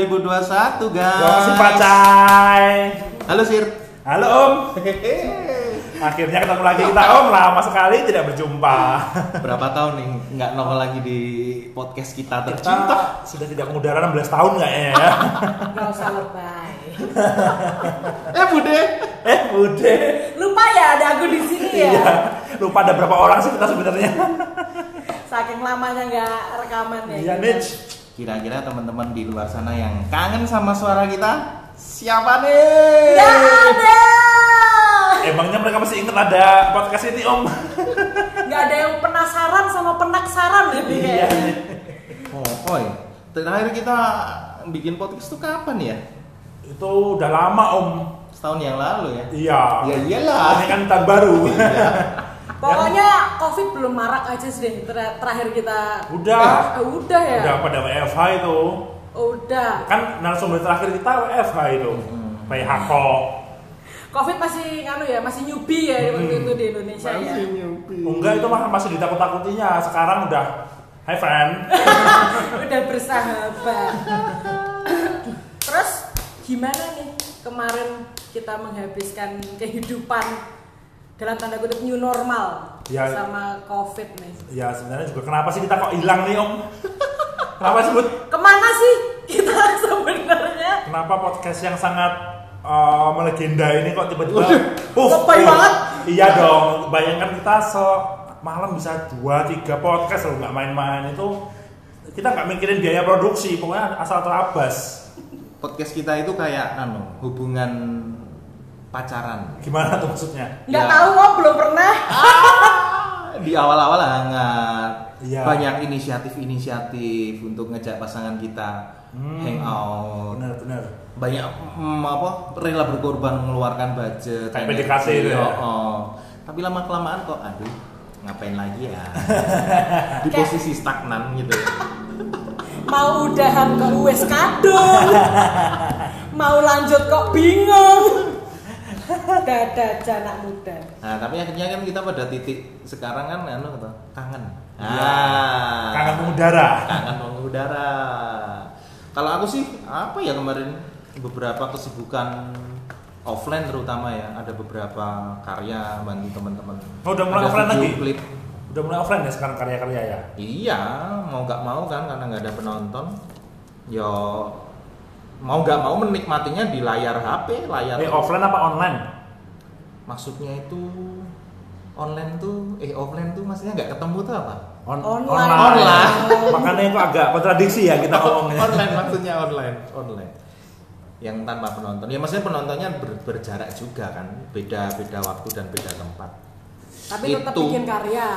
2021 guys. Terima kasih Pacai. Halo Sir. Halo Om. Akhirnya ketemu lagi kita Om. Lama sekali tidak berjumpa. Berapa tahun nih nggak nongol lagi di podcast kita Kita tercinta? sudah tidak mengudara 16 tahun kayaknya ya. Gak usah lebay. Eh Bude. eh, udah. Lupa ya ada aku di sini ya. Iya. Lupa ada berapa orang sih kita sebenarnya. Saking lamanya nggak rekaman ya. Iya, kita. Kira-kira teman-teman di luar sana yang kangen sama suara kita siapa nih? Nggak ada. Emangnya mereka masih ingat ada podcast ini Om? Nggak ada yang penasaran sama penaksaran ya. Iya. Oh, oi. Terakhir kita bikin podcast tuh kapan ya? Itu udah lama Om. Setahun yang lalu ya? Iya. Ya iyalah. Ini kan tahun baru. Pokoknya COVID belum marak aja sih deh ter- terakhir kita. Udah. Eh, udah ya. Udah pada WFH itu. Udah. Kan narasumber terakhir kita WFH itu. PHK. COVID masih nganu ya, masih newbie ya waktu itu di Indonesia ya. Masih nyupi. Enggak itu mah masih ditakut-takutinya. Sekarang udah Hi friend. Udah bersahabat. Terus gimana nih kemarin kita menghabiskan kehidupan dalam tanda kutip new normal Ya. sama COVID nih. Ya sebenarnya juga kenapa sih kita kok hilang nih Om? Kenapa sebut? Ke mana sih kita sebenarnya? Kenapa podcast yang sangat uh, melegenda ini kok tiba-tiba Lebay banget. Iya dong, bayangkan kita se malam bisa dua tiga podcast loh nggak main-main itu kita nggak mikirin biaya produksi pokoknya asal terabas Podcast kita itu kayak anu, hubungan pacaran. gimana tuh maksudnya Nggak Ya. tahu kok belum pernah. Di awal-awal hangat. Iya. Banyak inisiatif-inisiatif untuk ngejak pasangan kita Hmm. hangout. benar-benar Banyak mm, apa rela berkorban mengeluarkan budget. Kayak. PDKT itu ya? Oh. Tapi lama kelamaan kok aduh ngapain lagi ya di posisi stagnan gitu Mau udahan kok wes kadung. Mau lanjut kok bingung. Dadah anak muda. nah tapi akhirnya kan kita pada titik sekarang kan anu kangen Iya. ah kangen mengudara kangen mengudara. Kalau aku sih apa ya kemarin beberapa kesibukan offline terutama ya ada beberapa karya bantu teman-teman. Oh, udah mulai Ada offline lagi? Klip. udah mulai offline ya sekarang karya-karya ya Iya, mau nggak mau kan karena nggak ada penonton. Yo mau nggak mau menikmatinya di layar HP, layar. eh offline apa online Maksudnya itu online tuh, eh offline tuh maksudnya nggak ketemu tuh apa? On- Online. Online. makanya itu agak kontradiksi ya kita ngomongnya online maksudnya online online yang tanpa penonton ya maksudnya penontonnya ber- berjarak juga kan beda beda waktu dan beda tempat Tapi tetap Itu. bikin karya.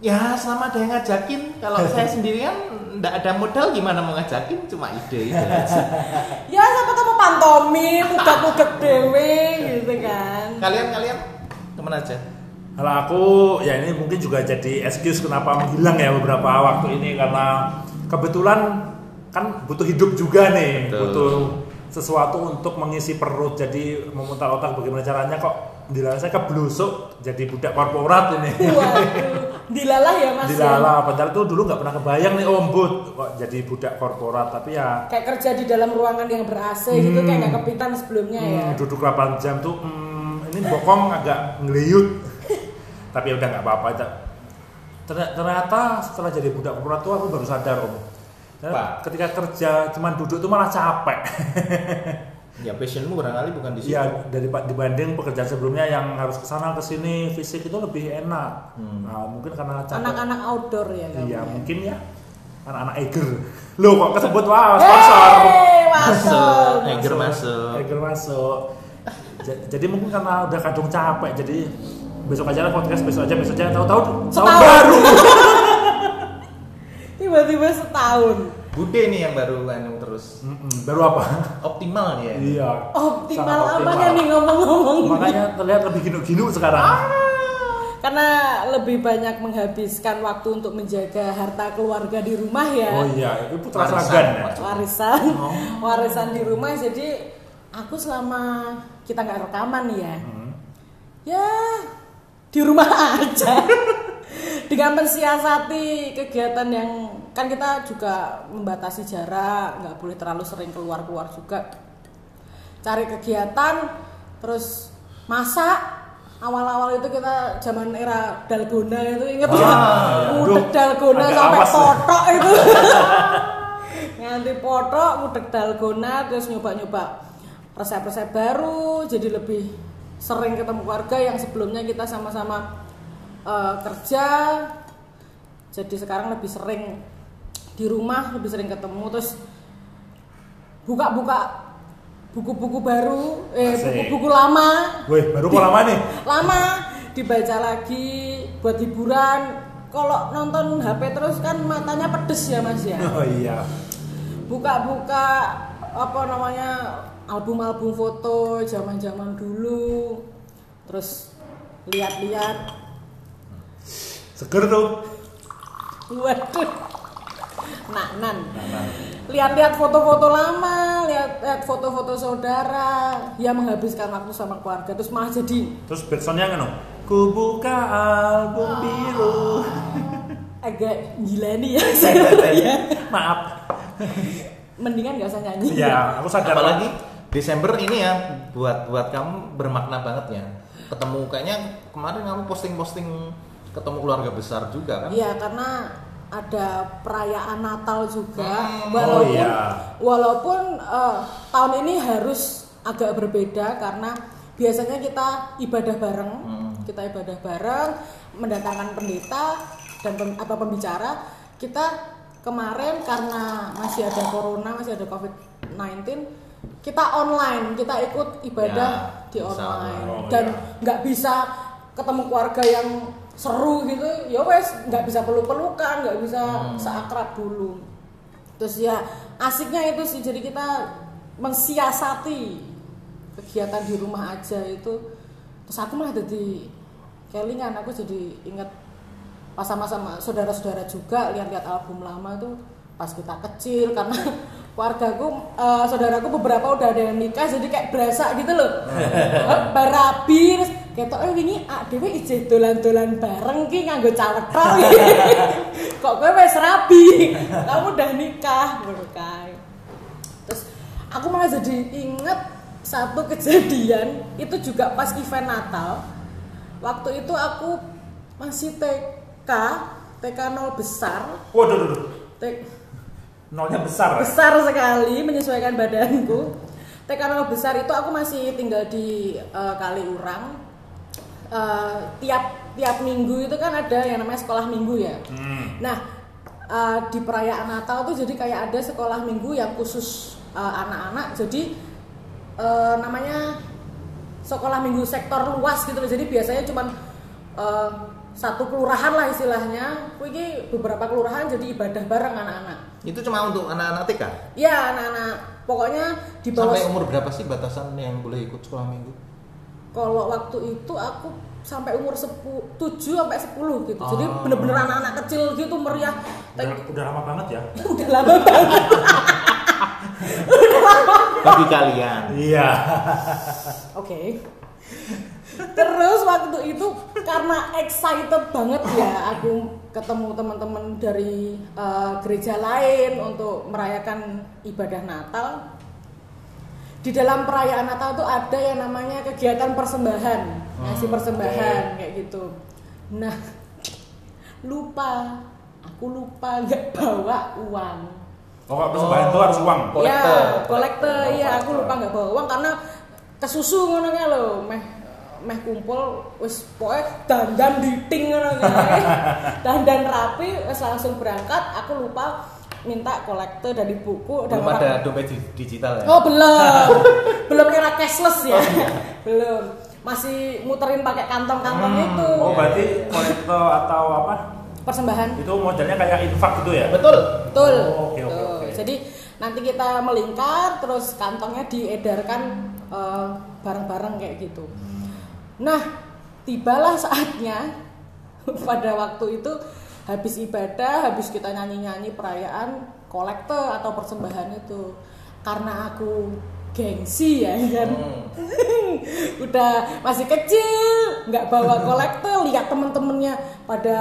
Ya selama ada yang ngajakin. Kalau saya sendirian nggak ada modal gimana mau ngajakin? Cuma ide ide aja. Ya siapa tahu mau pantomim, ugat-ugat dewe gitu kan. kalian kalian? Ke mana aja. Kalau aku ya ini mungkin juga jadi excuse kenapa menghilang ya beberapa waktu ini. Karena kebetulan kan butuh hidup juga nih, Betul. butuh sesuatu untuk mengisi perut. Jadi memutar otak bagaimana caranya kok dilalah saya keblusuk jadi budak korporat ini. Waduh, dilalah ya mas. ya? Dilalah, padahal tuh dulu nggak pernah kebayang nih Om Bud kok jadi budak korporat tapi ya Kayak kerja di dalam ruangan yang ber AC gitu Hmm. kayak nggak kepitan sebelumnya ya. Hmm, duduk 8 jam tuh hmm, ini bokong agak ngeliyut tapi ya udah nggak apa-apa Ter- ternyata, setelah jadi budak korporat tuh aku baru sadar om Ternyata ketika kerja cuman duduk tuh malah capek ya passionmu barangkali bukan di situ Iya dari dibanding pekerjaan sebelumnya yang harus ke sana ke sini fisik itu lebih enak Hmm. nah, mungkin karena Anak-anak outdoor ya iya ya. mungkin ya anak-anak Eger lo kok kesebut wah sponsor Hey, masuk masuk. Eger masuk Eger masuk. Ja- Jadi mungkin karena udah kadung capek, jadi besok aja lah podcast, besok aja, besok aja, tahu-tahu tahun Setahun. baru. Tiba-tiba setahun. Bude nih yang baru anu terus Mm-mm, baru apa? optimal ya iya. Optimal Sangat apanya nih ngomong-ngomong? Makanya terlihat lebih ginu-ginu sekarang. Karena lebih banyak menghabiskan waktu untuk menjaga harta keluarga di rumah ya. Oh iya, itu putra Warisan. seragan ya. Warisan, warisan di rumah. Jadi aku selama kita nggak rekaman nih ya, Hmm. ya di rumah aja. Dengan mensiasati kegiatan yang kan kita juga membatasi jarak nggak boleh terlalu sering keluar keluar juga. Cari kegiatan terus masak. Awal-awal itu kita zaman era dalgona itu inget ya ngudek Aduh, dalgona sampai potok itu. Nganti potok ngudek dalgona terus nyoba-nyoba resep-resep baru jadi lebih sering ketemu keluarga yang sebelumnya kita sama-sama eh, kerja jadi sekarang lebih sering di rumah lebih sering ketemu terus buka-buka buku-buku baru eh buku-buku lama. Wih, baru kok lama nih? lama dibaca lagi buat hiburan. Kalau nonton HP terus kan matanya pedes ya mas ya? Oh iya. buka-buka apa namanya album-album foto zaman-zaman dulu terus lihat-lihat Seger tuh. waduh nak nan lihat-lihat foto-foto lama lihat-lihat foto-foto saudara yang menghabiskan waktu sama keluarga terus malah jadi Terus backsoundnya kan Ku buka album biru. agak gila nih ya ya Maaf. mendingan nggak usah nyanyi Ya, aku sadar. Apalagi Desember ini ya buat buat kamu bermakna banget ya. Ketemu kayaknya kemarin kamu posting-posting ketemu keluarga besar juga kan? Iya karena ada perayaan Natal juga Hmm, walaupun oh iya. walaupun eh, tahun ini harus agak berbeda karena biasanya kita ibadah bareng Hmm. kita ibadah bareng mendatangkan pendeta dan pem- atau pembicara kita kemarin karena masih ada corona masih ada covid 19 kita online kita ikut ibadah Ya, di bisa online online. Oh, dan iya. nggak bisa ketemu keluarga yang seru gitu. Ya wes nggak bisa peluk-pelukan nggak bisa seakrab dulu. Terus ya asiknya itu sih jadi kita mensiasati kegiatan di rumah aja itu. Terus aku malah jadi kelingan aku jadi inget pas sama-sama saudara-saudara juga lihat-lihat album lama tuh pas kita kecil karena keluargaku eh, saudaraku beberapa udah ada yang nikah jadi kayak berasa gitu loh. Barabi terus ketok eh ini ah dewe ije dolan-dolan bareng ki nganggo cawetok kok gue wes rabi kamu udah nikah ngono kae terus aku malah jadi inget satu kejadian itu juga pas event Natal waktu itu aku masih TK TK 0 besar Waduh, waduh, waduh. T- Nolnya besar. ya? besar sekali menyesuaikan badanku TK 0 besar itu aku masih tinggal di eh, Kaliurang Eh, tiap tiap minggu itu kan ada yang namanya sekolah minggu ya Hmm. Nah, eh, di perayaan Natal tuh jadi kayak ada sekolah minggu yang khusus eh, anak-anak. jadi eh, namanya sekolah minggu sektor luas gitu loh. Jadi biasanya cuman eh, satu kelurahan lah istilahnya. Ini beberapa kelurahan jadi ibadah bareng anak-anak. Itu cuma untuk anak-anak TK. Ya, anak-anak pokoknya di bawah Sampai umur berapa sih batasan yang boleh ikut sekolah minggu? Kalau waktu itu aku sampai umur 10, 7 sampai 10 gitu. Jadi Oh. bener-bener anak-anak kecil gitu meriah. Udah, udah lama banget ya. Udah lama banget. Bagi kalian. Iya. Oke. Terus waktu itu karena excited banget ya aku ketemu teman-teman dari eh, gereja lain untuk merayakan ibadah Natal. Di dalam perayaan Natal tuh ada yang namanya kegiatan persembahan, ngasih Hmm, persembahan kayak gitu. Nah, lupa, aku lupa nggak bawa uang. Oh, persembahan itu harus uang. Kolektor. Ya, kolektor. Oh, Iya, aku lupa nggak bawa uang karena kesusu ngono kae lho, meh meh kumpul wis pokoke dandan diting ngono kae. dandan rapi wis langsung berangkat, aku lupa minta kolektor dari buku dan Belum orang- ada dompet di- digital ya? Oh, belum. belum era cashless ya. belum. Masih muterin pakai kantong-kantong itu. Oh, berarti kolektor atau apa? Persembahan. Itu modelnya kayak infak gitu ya? Betul. Betul. Oh, oke, oke, Tuh. oke. Jadi nanti kita melingkar terus kantongnya diedarkan eh, bareng-bareng kayak gitu. Nah, tibalah saatnya pada waktu itu habis ibadah, habis kita nyanyi-nyanyi perayaan kolektor atau persembahan itu. Karena aku gengsi ya kan Hmm. udah masih kecil nggak bawa kolektor lihat temen-temennya pada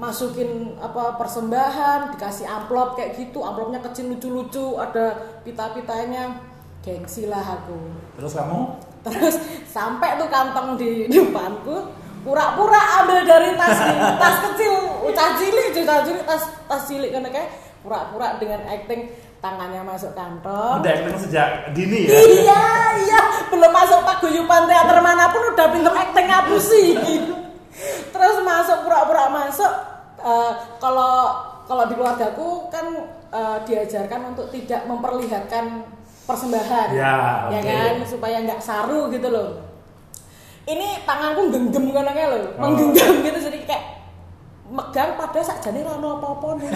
masukin apa persembahan dikasih amplop kayak gitu amplopnya kecil lucu-lucu ada pita-pitanya gengsi lah aku Terus kamu? terus sampai tuh kantong di depanku pura-pura ambil dari tas tas kecil tas cilik tas cilik tas tas cilik kan kayak pura-pura dengan acting tangannya masuk kantong. Udah acting sejak dini ya? iya iya. Belum masuk paguyuban teater mana pun udah pinter acting sih terus masuk pura-pura masuk eh, kalau kalau di keluargaku kan eh, diajarkan untuk tidak memperlihatkan persembahan. Ya, ya kan? Supaya nggak saru gitu loh ini tanganku genggam kan loh Oh. menggenggam gitu jadi kayak megang pada sakjane ra ono apa-apa nih.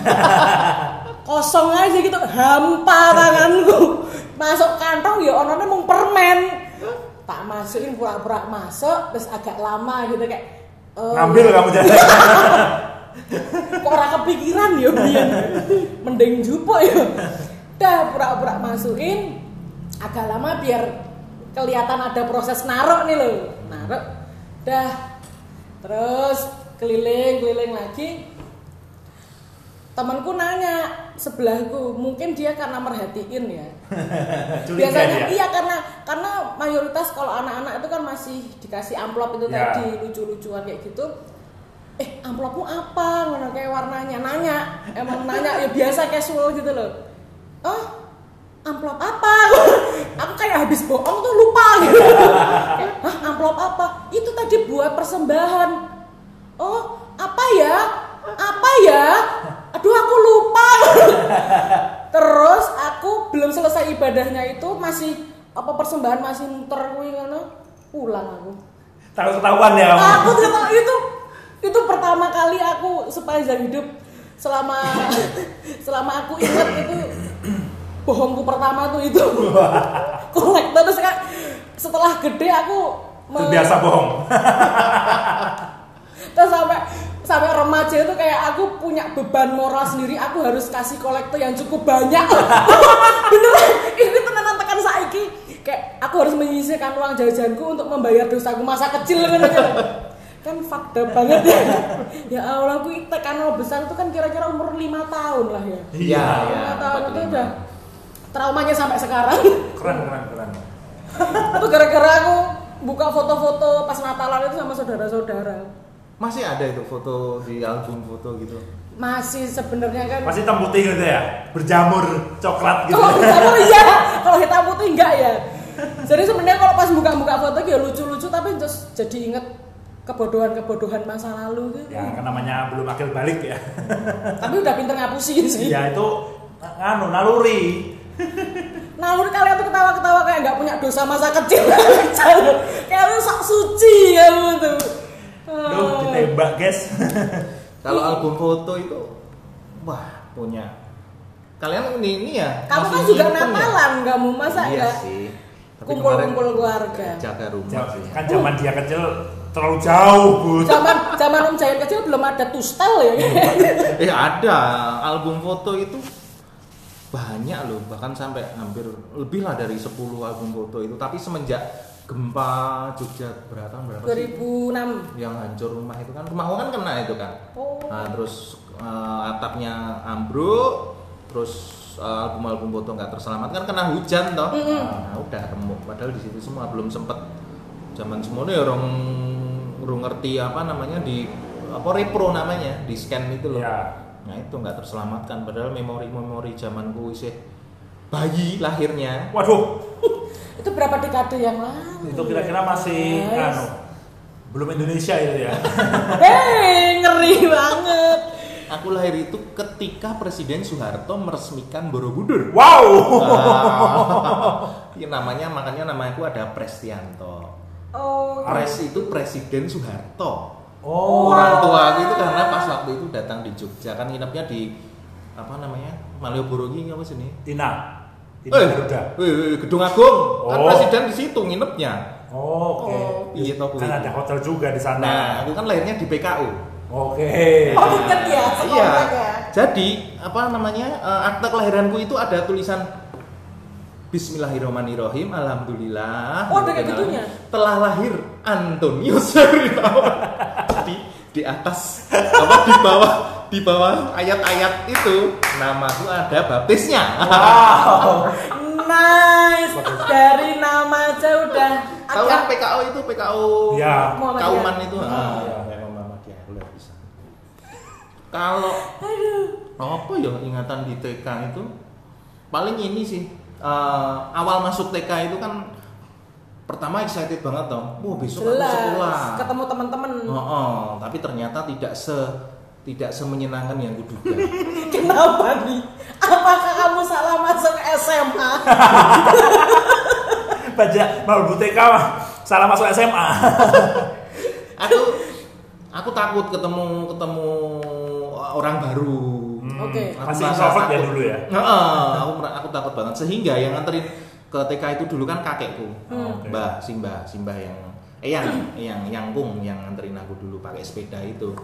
kosong aja gitu hampa tanganku. Masuk kantong ya onone mung permen. Tak masukin pura-pura masuk terus agak lama gitu kayak eh, Ngambil kamu jadi. kok ora kepikiran ya biyen mending jupo ya. Dah pura-pura masukin. Agak lama biar kelihatan ada proses narok nih loh narok dah. Terus keliling keliling lagi. Temanku nanya sebelahku mungkin dia karena merhatiin ya? Biasanya dia. iya karena karena mayoritas kalau anak-anak itu kan masih dikasih amplop itu Ya. tadi lucu-lucuan kayak gitu. Eh amplopmu apa? Ngono kayak warnanya. Nanya emang nanya ya biasa casual gitu loh. Oh amplop apa? Aku kayak habis bohong tuh lupa gitu. Hah amplop apa? Itu tadi buat persembahan. Oh apa ya? Apa ya? Aduh aku lupa. Terus aku belum selesai ibadahnya itu masih apa persembahan masih ngono. Pulang aku. Takut ketahuan ya aku tahu itu itu pertama kali aku sepanjang hidup selama selama aku ingat itu bohongku pertama tuh itu. Kolektor terus kan setelah gede aku Terbiasa bohong. terus sampai sampai remaja itu kayak aku punya beban moral sendiri. Aku harus kasih kolektor yang cukup banyak. Beneran ini tenan tekan saiki. Kayak aku harus menyisihkan uang jajanku untuk membayar dosaku masa kecil kan kan fakta banget ya. Ya Allah aku tekan nol besar itu kan kira-kira umur lima tahun lah ya. Iya, lima tahun itu 45. udah traumanya sampai sekarang Keren, keren, keren. itu gara-gara aku buka foto-foto pas Natalan itu sama saudara-saudara Masih ada itu foto di album foto gitu. masih sebenarnya kan Masih hitam putih gitu ya? Berjamur coklat gitu. Kalau hitam putih iya, kalau hitam putih enggak ya. Jadi sebenarnya kalau pas buka-buka foto ya lucu-lucu tapi terus jadi inget kebodohan-kebodohan masa lalu gitu. Ya, kan namanya belum akil balik ya. Tapi udah pinter ngapusin sih. Ya itu nganu naluri. Nah, kalian tuh ketawa-ketawa kayak nggak punya dosa masa kecil. kayak lu sok suci ya lu tuh. Duh, ditembak, guys. Kalau album foto itu wah punya. Kalian ini, ini ya. Kamu kan juga ya? Natalan kamu masa iya enggak? sih. Kumpul-kumpul keluarga. Jaga rumah sih. Kan zaman dia kecil terlalu jauh, Bu. Zaman zaman Om Jaya kecil belum ada tustel ya. Eh ada album foto itu banyak loh bahkan sampai hampir lebih lah dari 10 album foto itu. Tapi semenjak gempa Jogja berapa tahun berapa sih 2006. yang hancur rumah itu kan rumahku kan kena itu kan? Oh. nah, terus eh, atapnya ambruk terus eh, album-album foto nggak terselamatkan kena hujan toh. Nah, udah remuk. Padahal di situ semua belum sempet. Zaman semuanya orang orang ngerti apa namanya di apa repro namanya di scan itu loh. Ya. Nah itu nggak terselamatkan padahal memori-memori zamanku isih bayi lahirnya Waduh, Itu berapa dekade yang lalu? itu kira-kira masih Guys. anu belum Indonesia itu ya. Hei, ngeri banget. aku lahir itu ketika Presiden Soeharto meresmikan Borobudur Wow. Iya namanya makanya nama aku ada Prestianto. Oh, Pres itu Presiden Soeharto. Oh. Orang tua aku itu karena pas waktu itu datang di Jogja kan nginepnya di apa namanya Malioboro ini apa sini? Tina. Tina Eh, Garuda. eh, eh, Gedung Agung. Kan Oh. presiden di situ nginepnya. Oh, Oke. Oh, iya toh. Kan ada hotel juga di sana. Nah, aku kan lahirnya di PKU. Oke. Oh, inget ya, iya. ya. Jadi apa namanya eh, akte kelahiranku itu ada tulisan Bismillahirrahmanirrahim, Alhamdulillah. Oh, ada kayak Gitu, gitunya? Telah lahir Antonius Herinawan. Di atas apa di bawah di bawah ayat-ayat itu namaku ada baptisnya. Wow. Nice. Dari nama aja udah Tahu kan PKO itu PKO Ya. Kauman itu. Ah, Ah, iya. memang Muhammadiyah luar biasa. Kalau apa ya ingatan di TK itu paling ini sih eh, awal masuk TK itu kan pertama excited banget dong. Wah besok aku jelas sekolah. ketemu teman-teman. Oh, oh, tapi ternyata tidak se tidak semenyenangkan yang kuduga. Kenapa nih? Apakah kamu salah masuk SMA? Baca mau TK mah salah masuk SMA. aku aku takut ketemu ketemu orang baru. Oke. Aku Masih introvert ya dulu ya? Heeh, aku aku takut banget sehingga yang nganterin ke TK itu dulu kan kakekku. Hmm. Mbah, Simbah, Simbah yang eh yang yang yang kung yang nganterin aku dulu pakai sepeda itu.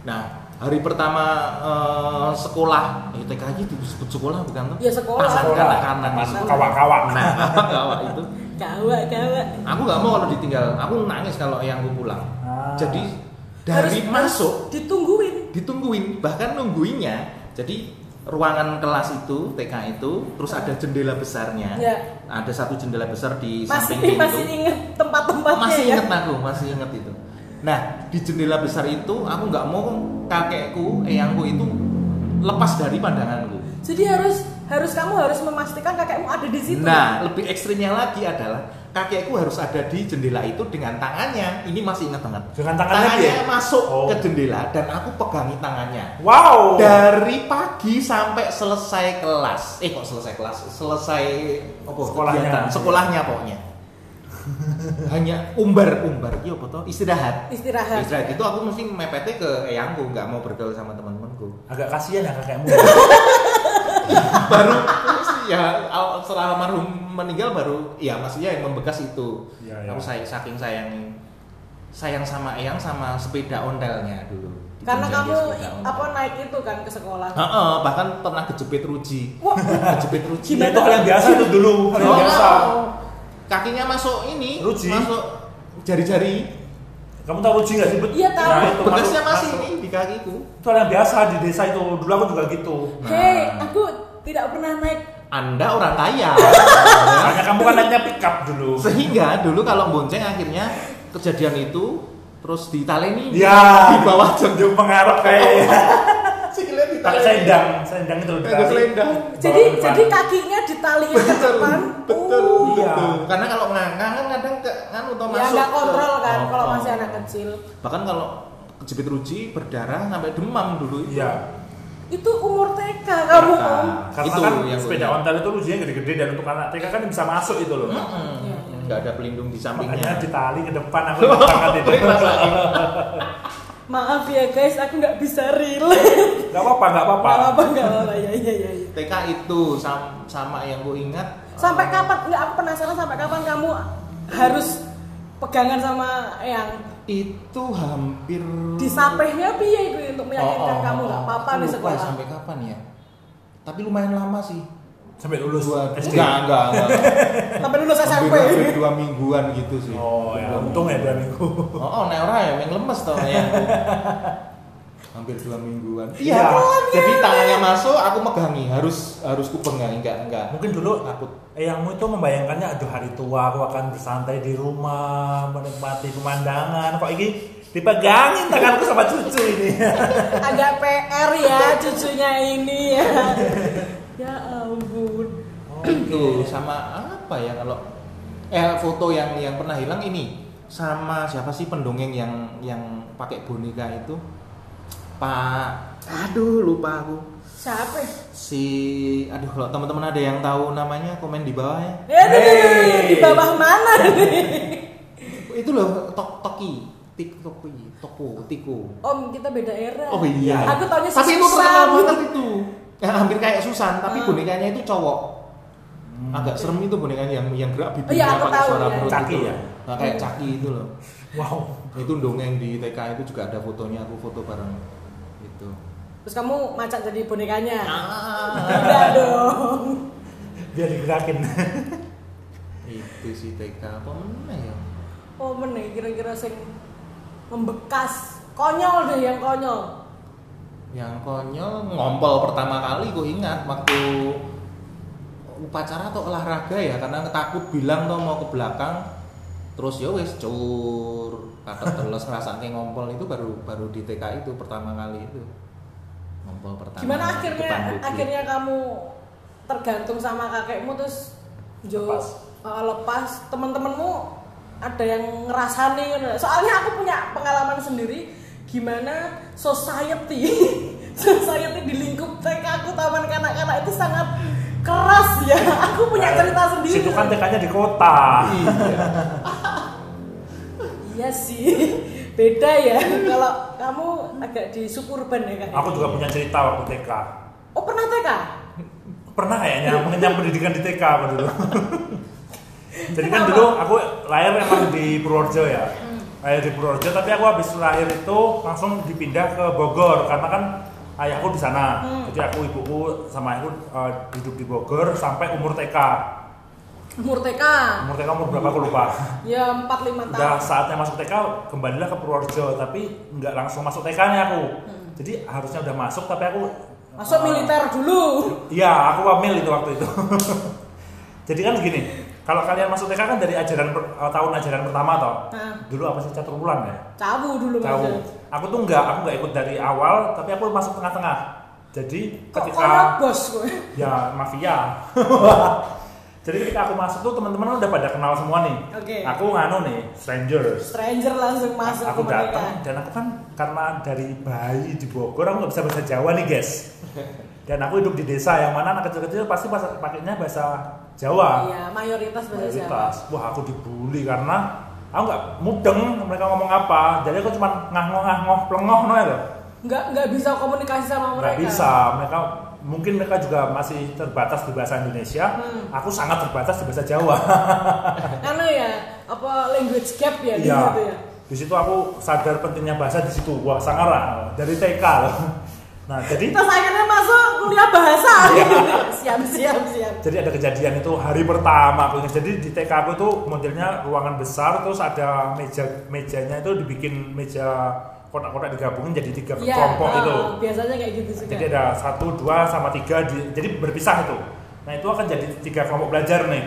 Nah, hari pertama eh, sekolah, eh, TK aja disebut sekolah bukan tuh? Ya, sekolah. Kanak-kanak Taman itu. kawak-kawak. Nah, kawak itu. Gawat. Aku nggak mau kalau ditinggal. Aku nangis kalau eyangku pulang. Ah. Jadi dari masuk ditungguin. ditungguin bahkan nungguinnya jadi ruangan kelas itu TK itu terus ada jendela besarnya Ya. ada satu jendela besar di Masih samping pintu masih inget tempat-tempatnya masih ya. inget aku masih inget itu nah di jendela besar itu aku nggak mau kakekku eyangku itu lepas dari pandanganku Jadi harus harus kamu harus memastikan kakekmu ada di situ. nah lebih ekstrimnya lagi adalah kakekku harus ada di jendela itu dengan tangannya ini masih ingat banget Dengan tangannya dia? masuk Oh. ke jendela dan aku pegangi tangannya Wow. dari pagi sampai selesai kelas eh kok selesai kelas selesai apa Sekolahnya. kegiatan sekolahnya pokoknya hanya umbar umbar iya apa toh istirahat Istirahat. istirahat itu aku mesti mepetnya ke eyangku nggak mau bergaul sama teman-temanku Agak kasihan ya kakekmu. baru ya al- setelah almarhum meninggal baru ya maksudnya yang membekas itu Ya, ya. aku say, saking sayang sayang sama eyang sama sepeda ontelnya dulu Karena Dipinjam kamu apa naik itu kan ke sekolah. Heeh, bahkan pernah kejepit ruji Wah, kejepit ruji Nah, itu hal yang biasa itu dulu, hal yang Oh. biasa. kakinya masuk ini Ruji. masuk jari-jari Kamu tahu ruji nggak sih? Iya, tahu. Nah, itu bekasnya masuk- masih masuk. ini di kakiku Itu hal yang biasa di desa itu. Dulu aku juga gitu. hei, aku tidak pernah naik. Anda orang kaya Makanya kamu kan naiknya pick up dulu. sehingga dulu kalau bonceng akhirnya kejadian itu terus ditaleni Ya. di bawah jam Jauh pengaruh kayak ditaleni selendang, selendang itu ditarik. selendang. Jadi jadi kakinya ditaliin ke depan. betul Uh, Iya. betul karena kalau ngangkang kan kadang ke kan atau ya masuk nggak ke- kontrol kan Oh, kalau oh. masih anak kecil. bahkan kalau kejepit ruji berdarah sampai demam dulu itu. Iya. Itu umur TK kamu TK. om. Karena Itu kan yang sepeda ontel itu rujinya gede-gede dan untuk anak TK kan bisa masuk itu loh. Mm-mm. Iya. nggak ada pelindung di Makanya sampingnya ditali ke depan aku banget itu. Maaf ya guys, aku nggak bisa relate. Gak apa-apa, gak apa-apa. Nggak apa nggak apa ya ya ya. ya. TK itu sam- sama yang gue ingat Sampai eh, kapan? Nggak aku penasaran sampai kapan kamu harus pegangan sama yang itu hampir disapehnya piye itu untuk meyakinkan Oh, oh, kamu oh, nggak oh. apa-apa lupa sekolah. sampai kapan ya tapi lumayan lama sih Sampai lulus dua SD. enggak enggak enggak Sampai lulus SMP. hampir dua mingguan gitu sih Oh ya, Dua untung ya dua minggu. oh, oh neura ya yang lemes tau ya hampir dua mingguan. Iya. jadi tangannya masuk aku megangi. Harus harus ku pegangi enggak enggak Mungkin dulu takut. Eyangmu itu membayangkannya aduh hari tua aku akan bersantai di rumah menikmati pemandangan. Kok ini dipegangin tanganku sama cucu ini? Agak PR ya cucunya ini. Ya. ya ampun. oh, itu sama apa ya kalau eh foto yang yang pernah hilang ini? Sama siapa sih pendongeng yang yang pakai boneka itu Pak aduh lupa aku. Siapa? si aduh kalau teman-teman ada yang tahu namanya komen di bawah ya. Ya, Hey. di bawah mana? Itu loh tok toki. Tik toki toko tiku. Om kita beda era. oh iya. Aku taunya si tapi itu terkenal banget itu. Ya, hampir kayak Susan tapi Ah. bonekanya itu cowok. Agak serem itu bonekanya yang yang gerak Oh bibirnya iya, aku pakai tahu, suara iya. perut Caki itu. ya? Nah, kayak caki itu loh. Wow. Itu dongeng di TK itu juga ada fotonya aku foto bareng itu Terus kamu macet jadi bonekanya. ah, Tidak dong. biar digerakin. Itu sih TK apa meneh ya? Oh meneh kira-kira sing membekas. Konyol deh yang konyol. yang konyol ngompol pertama kali gue ingat waktu upacara atau olahraga ya karena takut bilang tuh mau ke belakang terus ya wes cur kata teles ngerasake ngompol itu baru baru di TK itu pertama kali itu. Ngompol pertama Gimana akhirnya akhirnya kamu tergantung sama kakekmu terus jo Lepas. uh, lepas. Teman-temanmu ada yang ngerasani soalnya aku punya pengalaman sendiri gimana society society di lingkup TK aku taman kanak-kanak itu sangat keras ya. Aku punya cerita sendiri. situ kan TK-nya di kota. Iya iya sih. Beda ya. Kalau kamu agak di suburban ya kak? Aku juga punya cerita waktu TK oh pernah TK pernah kayaknya. Mengenyam pendidikan di TK aku dulu. Jadi kan dulu aku lahir emang di Purworejo ya. Lahir di Purworejo tapi aku habis lahir itu langsung dipindah ke Bogor. Karena kan ayahku di sana. Jadi aku ibuku sama aku eh, hidup di Bogor sampai umur TK umur TK umur TK umur berapa aku lupa ya 4-5 udah tahun saatnya masuk TK kembalilah ke Purworejo tapi nggak langsung masuk TK nya aku jadi harusnya udah masuk tapi aku masuk eh, militer dulu Iya, aku wamil itu waktu itu. Jadi kan gini, kalau kalian masuk TK kan dari ajaran per- eh, tahun ajaran pertama toh. Nah. Dulu apa sih catur bulan ya? cawu dulu maksudnya. Aku tuh enggak, aku enggak ikut dari awal, tapi aku masuk tengah-tengah. Jadi kok ketika bos gue ya mafia. Jadi ketika aku masuk tuh teman-teman udah pada kenal semua nih. Oke. Aku nganu nih, strangers. stranger langsung masuk aku datang dan aku kan karena dari bayi di Bogor aku nggak bisa bahasa Jawa nih guys. Dan aku hidup di desa yang mana anak kecil-kecil pasti bahasa pakainya bahasa Jawa. Iya mayoritas bahasa Jawa. Mayoritas. Wah aku dibully karena aku nggak mudeng mereka ngomong apa. Jadi aku cuma ngah-ngoh ngah-ngoh plengoh no ya nggak nggak bisa komunikasi sama mereka. nggak bisa. Mereka mungkin mereka juga masih terbatas di bahasa Indonesia Hmm. aku sangat terbatas di bahasa Jawa karena ya apa language gap ya di Iya. situ ya Di situ aku sadar pentingnya bahasa di situ. Wah, sangara dari TK loh. Nah, jadi terus akhirnya masuk kuliah bahasa Iya. siap siap siap jadi ada kejadian itu hari pertama aku. Jadi di TK aku tuh modelnya ruangan besar terus ada meja mejanya itu dibikin meja kotak-kotak digabungin jadi tiga Iya, kelompok oh, itu. biasanya kayak gitu juga Jadi ada satu, dua, sama tiga, di- jadi berpisah itu. Nah itu akan jadi tiga kelompok belajar nih.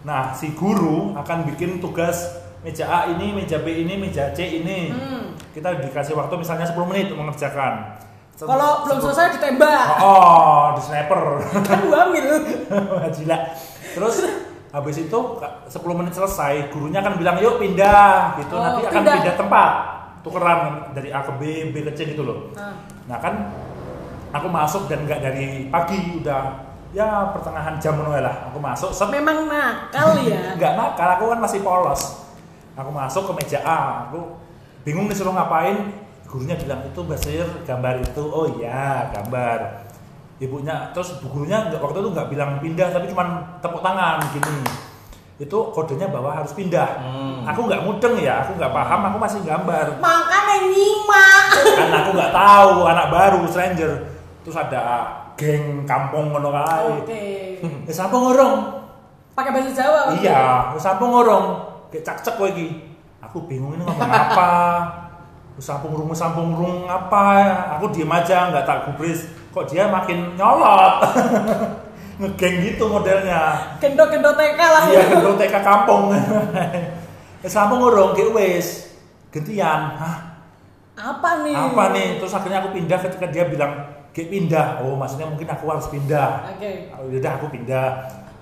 Nah si guru akan bikin tugas meja A ini, meja B ini, meja C ini. Hmm. Kita dikasih waktu misalnya 10 menit untuk mengerjakan. Kalau belum selesai ditembak Oh, oh, di sniper. kan hamil Gila. Terus habis itu 10 menit selesai, gurunya akan bilang yuk pindah gitu. Oh, Nanti akan pindah. pindah tempat. Tukeran dari A ke B, B ke C gitu loh. Nah, Nah kan aku masuk dan nggak dari pagi udah ya pertengahan jam menurut lah aku masuk set. Memang nakal ya. Nggak nakal aku kan masih polos. Aku masuk ke meja A aku bingung disuruh ngapain. Gurunya bilang itu basir gambar itu. Oh iya gambar. Ibunya terus gurunya waktu itu nggak bilang pindah tapi cuma tepuk tangan gini itu kodenya bahwa harus pindah. Hmm. aku nggak mudeng ya aku nggak paham aku masih gambar. Makanya nyimak. Kan aku nggak tahu anak baru stranger. Terus ada geng kampung ngono kae. Oke. Wis apa ngorong? Pakai bahasa Jawa iya wis apa ngorong? Kayak kowe iki. Aku bingung ini ngomong apa. Sampung wis sampung rung apa aku diem aja nggak tak gubris. Kok dia makin nyolot ngegeng gitu modelnya. Gendok-gendok TK lah. Iya gendong TK kampung. Wis sampung ngorong kayak wis. Gantian hah? Apa nih? Apa nih? Terus akhirnya aku pindah ketika dia bilang kayak pindah. Oh maksudnya mungkin aku harus pindah. Oke. Oh, udah aku pindah.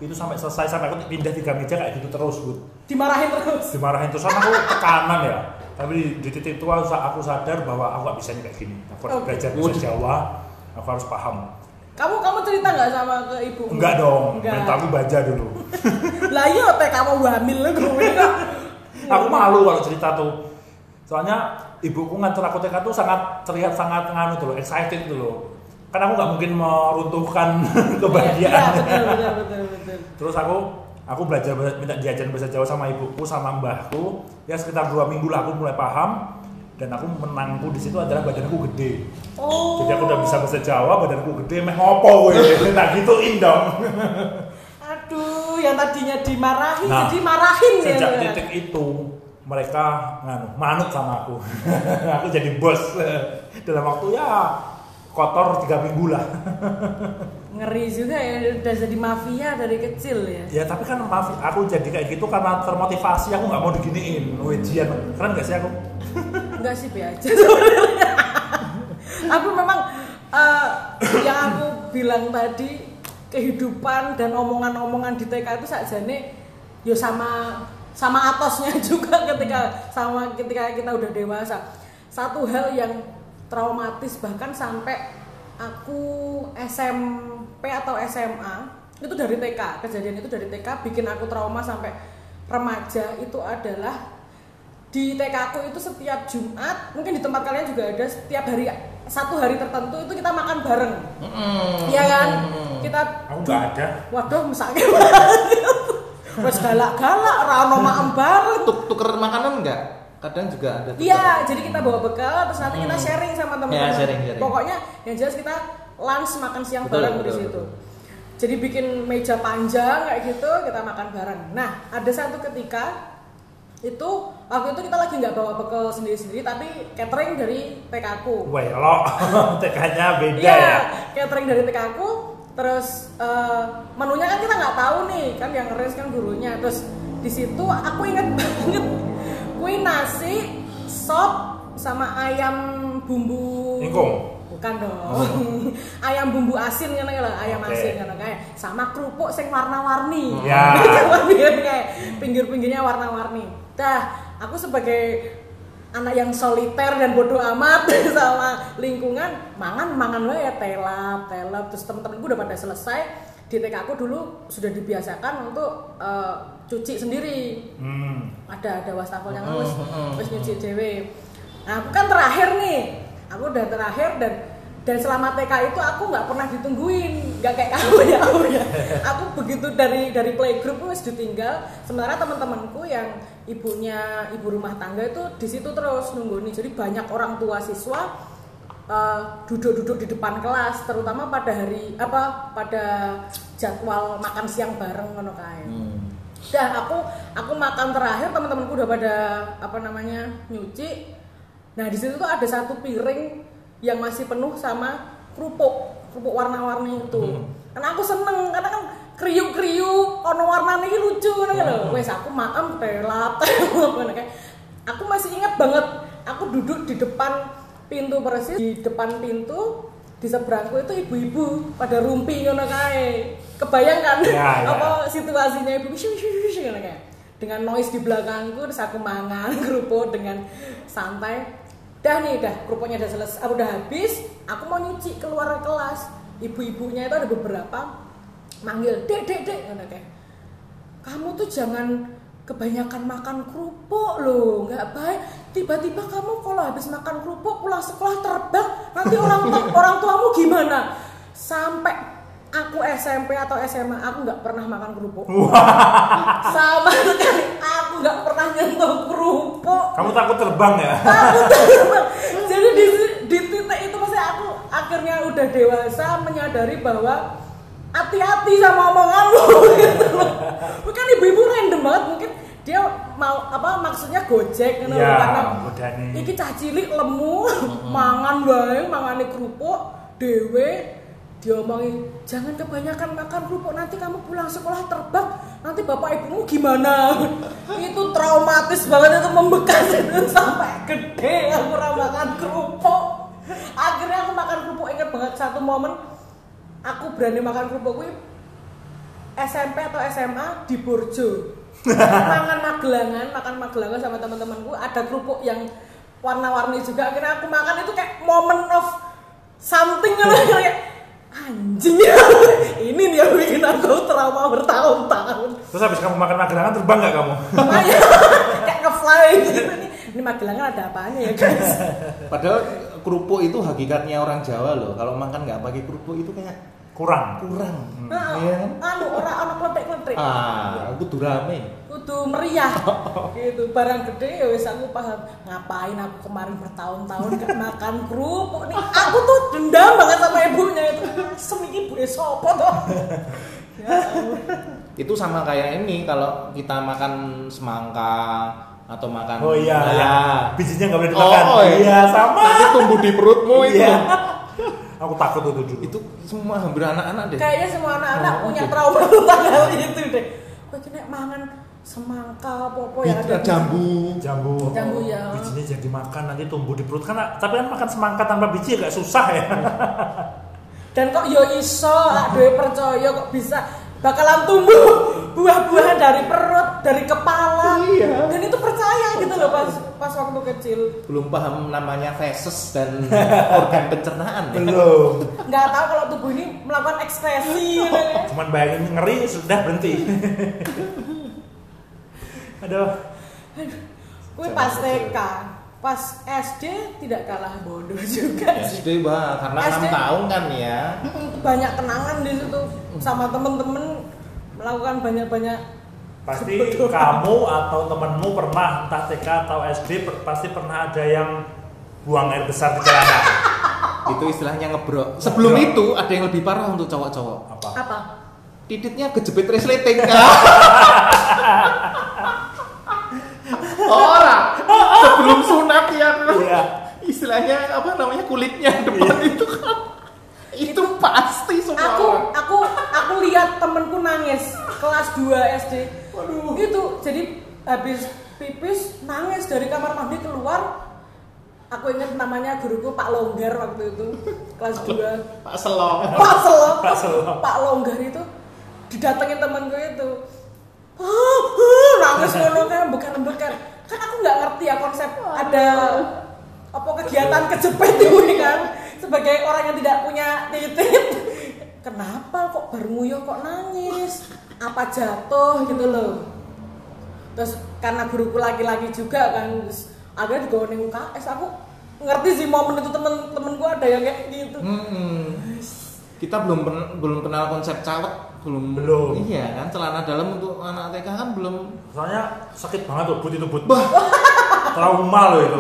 Itu sampai selesai sampai aku pindah tiga meja kayak gitu terus Bud. dimarahin terus? Dimarahin terus. Sama aku tekanan ya. Tapi di, di titik itu aku aku sadar bahwa aku gak bisa kayak gini. Aku harus Oke. belajar bahasa Jawa. Aku harus paham kamu kamu cerita nggak sama ke ibu? Enggak dong Enggak. mentalku baja dulu. Lah iya TK kamu hamil lu gue aku malu kalau cerita tuh. Soalnya ibuku ngatur aku TK tuh sangat terlihat sangat nganu tuh loh excited tuh loh. Kan aku nggak mungkin meruntuhkan kebahagiaan. Iya, betul betul betul betul. Terus aku aku belajar minta diajarin bahasa Jawa sama ibuku sama mbahku. Ya sekitar dua minggu lah aku mulai paham dan aku menangku di situ adalah badanku gede oh jadi aku udah bisa bahasa Jawa badanku gede meh ngopo gue tak gituin dong yang tadinya dimarahi Nah, jadi marahin ya Sejak kan? titik itu mereka nganu, manut sama aku. aku jadi bos dalam waktu ya kotor tiga minggu lah. ngeri juga ya udah jadi mafia dari kecil ya ya tapi kan maaf, aku jadi kayak gitu karena termotivasi aku nggak mau diginiin. Ujian keren gak sih aku? enggak sih be aja aku memang eh, yang aku bilang tadi kehidupan dan omongan-omongan di TK itu sakjane yo sama sama atosnya juga ketika sama ketika kita udah dewasa satu hal yang traumatis bahkan sampai aku SMP atau SMA itu dari TK kejadian itu dari TK bikin aku trauma sampai remaja itu adalah di TK aku itu setiap Jumat mungkin di tempat kalian juga ada setiap hari satu hari tertentu itu kita makan bareng. Iya kan? Kita Aku nggak ada. waduh misalnya. Wes galak-galak rano makan bareng. Tuk tuker makanan enggak? Kadang juga ada. Iya, jadi kita bawa bekal terus nanti kita sharing sama teman-teman. Ya, sharing, sharing. Pokoknya yang jelas kita lunch makan siang Betul, bareng di situ. betul. Jadi bikin meja panjang kayak gitu, kita makan bareng. Nah, ada satu ketika itu waktu itu kita lagi nggak bawa bekal sendiri-sendiri tapi catering dari TK aku. Wah, kalau TK-nya beda Iya, ya. catering dari TK aku. Terus eh, menunya kan kita nggak tahu nih, kan yang ngeres kan gurunya. Terus di situ aku inget banget, kue nasi, sop, sama ayam bumbu. Ingkung? Bukan dong. ayam bumbu asin kan ayam Oke. asin kan kayak sama kerupuk sing warna-warni. Ya. kayak pinggir-pinggirnya warna-warni. Dah, aku sebagai anak yang soliter dan bodoh amat sama lingkungan mangan mangan wae ya telap telap terus temen-temenku udah pada selesai di TK aku dulu sudah dibiasakan untuk eh, cuci sendiri. Hmm. ada ada wastafel yang Hmm, harus hmm, harus nyuci dewe nah aku kan terakhir nih. Aku udah terakhir dan dan selama TK itu aku nggak pernah ditungguin. Nggak kayak kamu ya aku ya. Aku begitu dari dari playgroup wes ditinggal. Sementara teman-temanku yang ibunya ibu rumah tangga itu di situ terus nunggu nih. Jadi banyak orang tua siswa eh, duduk-duduk di depan kelas terutama pada hari apa pada jadwal makan siang bareng ngono kae Hmm. Dah aku aku makan terakhir teman-temanku udah pada apa namanya nyuci. Nah di situ tuh ada satu piring yang masih penuh sama kerupuk kerupuk warna-warni itu. Karena aku seneng karena kan kriuk-kriuk ono warnanya ini lucu kan lho. Wes aku makan telap ngono kayak. Aku masih ingat banget aku duduk di depan pintu persis di depan pintu di seberangku itu ibu-ibu pada rumpi ngono kae. Kebayang kan Ya, ya. apa situasinya ibu shu shu shu ngono kayak. Dengan noise di belakangku terus aku mangan kerupuk dengan santai. Dah nih dah kerupuknya udah selesai, aku udah habis, aku mau nyuci keluar kelas. Ibu-ibunya itu ada beberapa manggil, "Dek, dek, dek." ngono kayak. Kamu tuh jangan kebanyakan makan kerupuk loh, nggak baik. Tiba-tiba kamu kalau habis makan kerupuk pulang sekolah terbang, nanti orang tua, orang tuamu gimana? Sampai aku SMP atau SMA aku nggak pernah makan kerupuk. Sama sekali aku nggak pernah nyentuh kerupuk. Kamu takut terbang ya? Aku terbang. Jadi di, di titik itu maksudnya aku akhirnya udah dewasa menyadari bahwa hati-hati sama omonganmu gitu loh. Bukan ibu-ibu random banget mungkin dia mau apa maksudnya gojek gitu loh, Ya, karena iki cah cilik lemu mangan wae mangane kerupuk dewe diomongin jangan kebanyakan makan kerupuk nanti kamu pulang sekolah terbang nanti bapak ibumu gimana? Itu traumatis banget itu membekas itu sampai gede aku makan kerupuk. Akhirnya aku makan kerupuk inget banget satu momen aku berani makan kerupuk SMP atau SMA di Borjo makan magelangan makan magelangan sama teman-temanku. Ada kerupuk yang warna-warni juga. Akhirnya aku makan itu kayak moment of something. Gitu. kayak anjing. Ini nih yang bikin aku trauma bertahun-tahun. Terus habis kamu makan magelangan terbang nggak kamu? Makanya kayak nge-fly gitu. Ini, ini magelangan ada apanya ya guys? Padahal kerupuk itu hakikatnya orang Jawa loh. Kalau makan nggak pakai kerupuk itu kayak Kurang. kurang. nah, Iya kan? anu orang anak kletek-kletek Ah, aku tuh rame. kudu meriah gitu barang gede ya wis aku paham ngapain aku kemarin bertahun-tahun gak makan kerupuk nih aku tuh dendam banget sama ibunya itu asem iki ibu sopo toh itu sama kayak ini kalau kita makan semangka atau makan Oh iya, Nah, ya. bijinya nggak boleh dimakan. Oh, iya. iya sama. nanti tumbuh di perutmu itu Iya. Aku takut itu dulu. itu semua hampir anak-anak deh Kayaknya semua anak-anak Oh, punya trauma tentang hal itu deh. Wah, kena mangan semangka apa-apa yang ada jambu jambu. Jambu, ya. Bijinya jadi makan nanti tumbuh di perut karena tapi kan makan semangka tanpa biji agak susah ya. Dan kok yo iso, aduh percaya kok bisa bakalan tumbuh buah-buahan dari perut, dari kepala. Iya. Dan itu percaya gitu loh pas pas waktu kecil. belum paham namanya feses dan organ pencernaan ya. Belum. Nggak tahu kalau tubuh ini melakukan ekspresi ya. Cuman bayangin ngeri sudah berhenti. Aduh. Gue pas TK, pas SD tidak kalah bodoh juga sih. SD bah karena SD. enam tahun kan ya Banyak kenangan di situ sama temen-temen melakukan banyak-banyak Pasti Betul. kamu atau temenmu pernah entah TK atau SD per- pasti pernah ada yang buang air besar di celana. itu istilahnya ngebrok sebelum Ngebrok. itu ada yang lebih parah untuk cowok-cowok Apa? apa? titiknya kejepit resleting orang sebelum sunat ya Iya. istilahnya apa namanya kulitnya depan itu kan itu pasti semua Aku orang. aku aku lihat temenku nangis kelas 2 SD. Itu jadi habis pipis nangis dari kamar mandi keluar. Aku ingat namanya guruku Pak Longgar waktu itu kelas 2. Pak Selong Pak Selo, Pak Selo. Pak Longgar itu didatengin temanku itu. Ah, ah, nangis ngono kan bukan-bukan. Kan aku nggak ngerti ya konsep ada apa kegiatan kejepit ini kan sebagai orang yang tidak punya titik. Kenapa kok nguyuh kok nangis? Apa jatuh gitu loh. Terus karena guruku laki-laki juga kan terus akhirnya juga ning UKS aku ngerti sih momen itu temen-temenku ada yang kayak gitu. Mm-mm. kita belum pen- belum kenal konsep cawet belum Belum. iya kan celana dalam untuk anak TK kan belum Soalnya sakit banget tuh, but itu but. bah Trauma loh itu.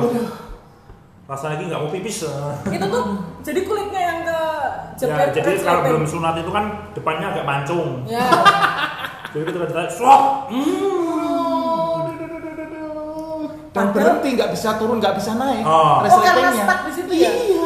Rasanya lagi nggak mau pipis. itu tuh jadi kulitnya yang ke Ya, jepit jadi red kalau belum sunat itu kan depannya agak mancung. ya Jadi kita ditarik, slop. dan berhenti nggak bisa turun nggak bisa naik Oh. Oh, karena stuck di situ ya? iya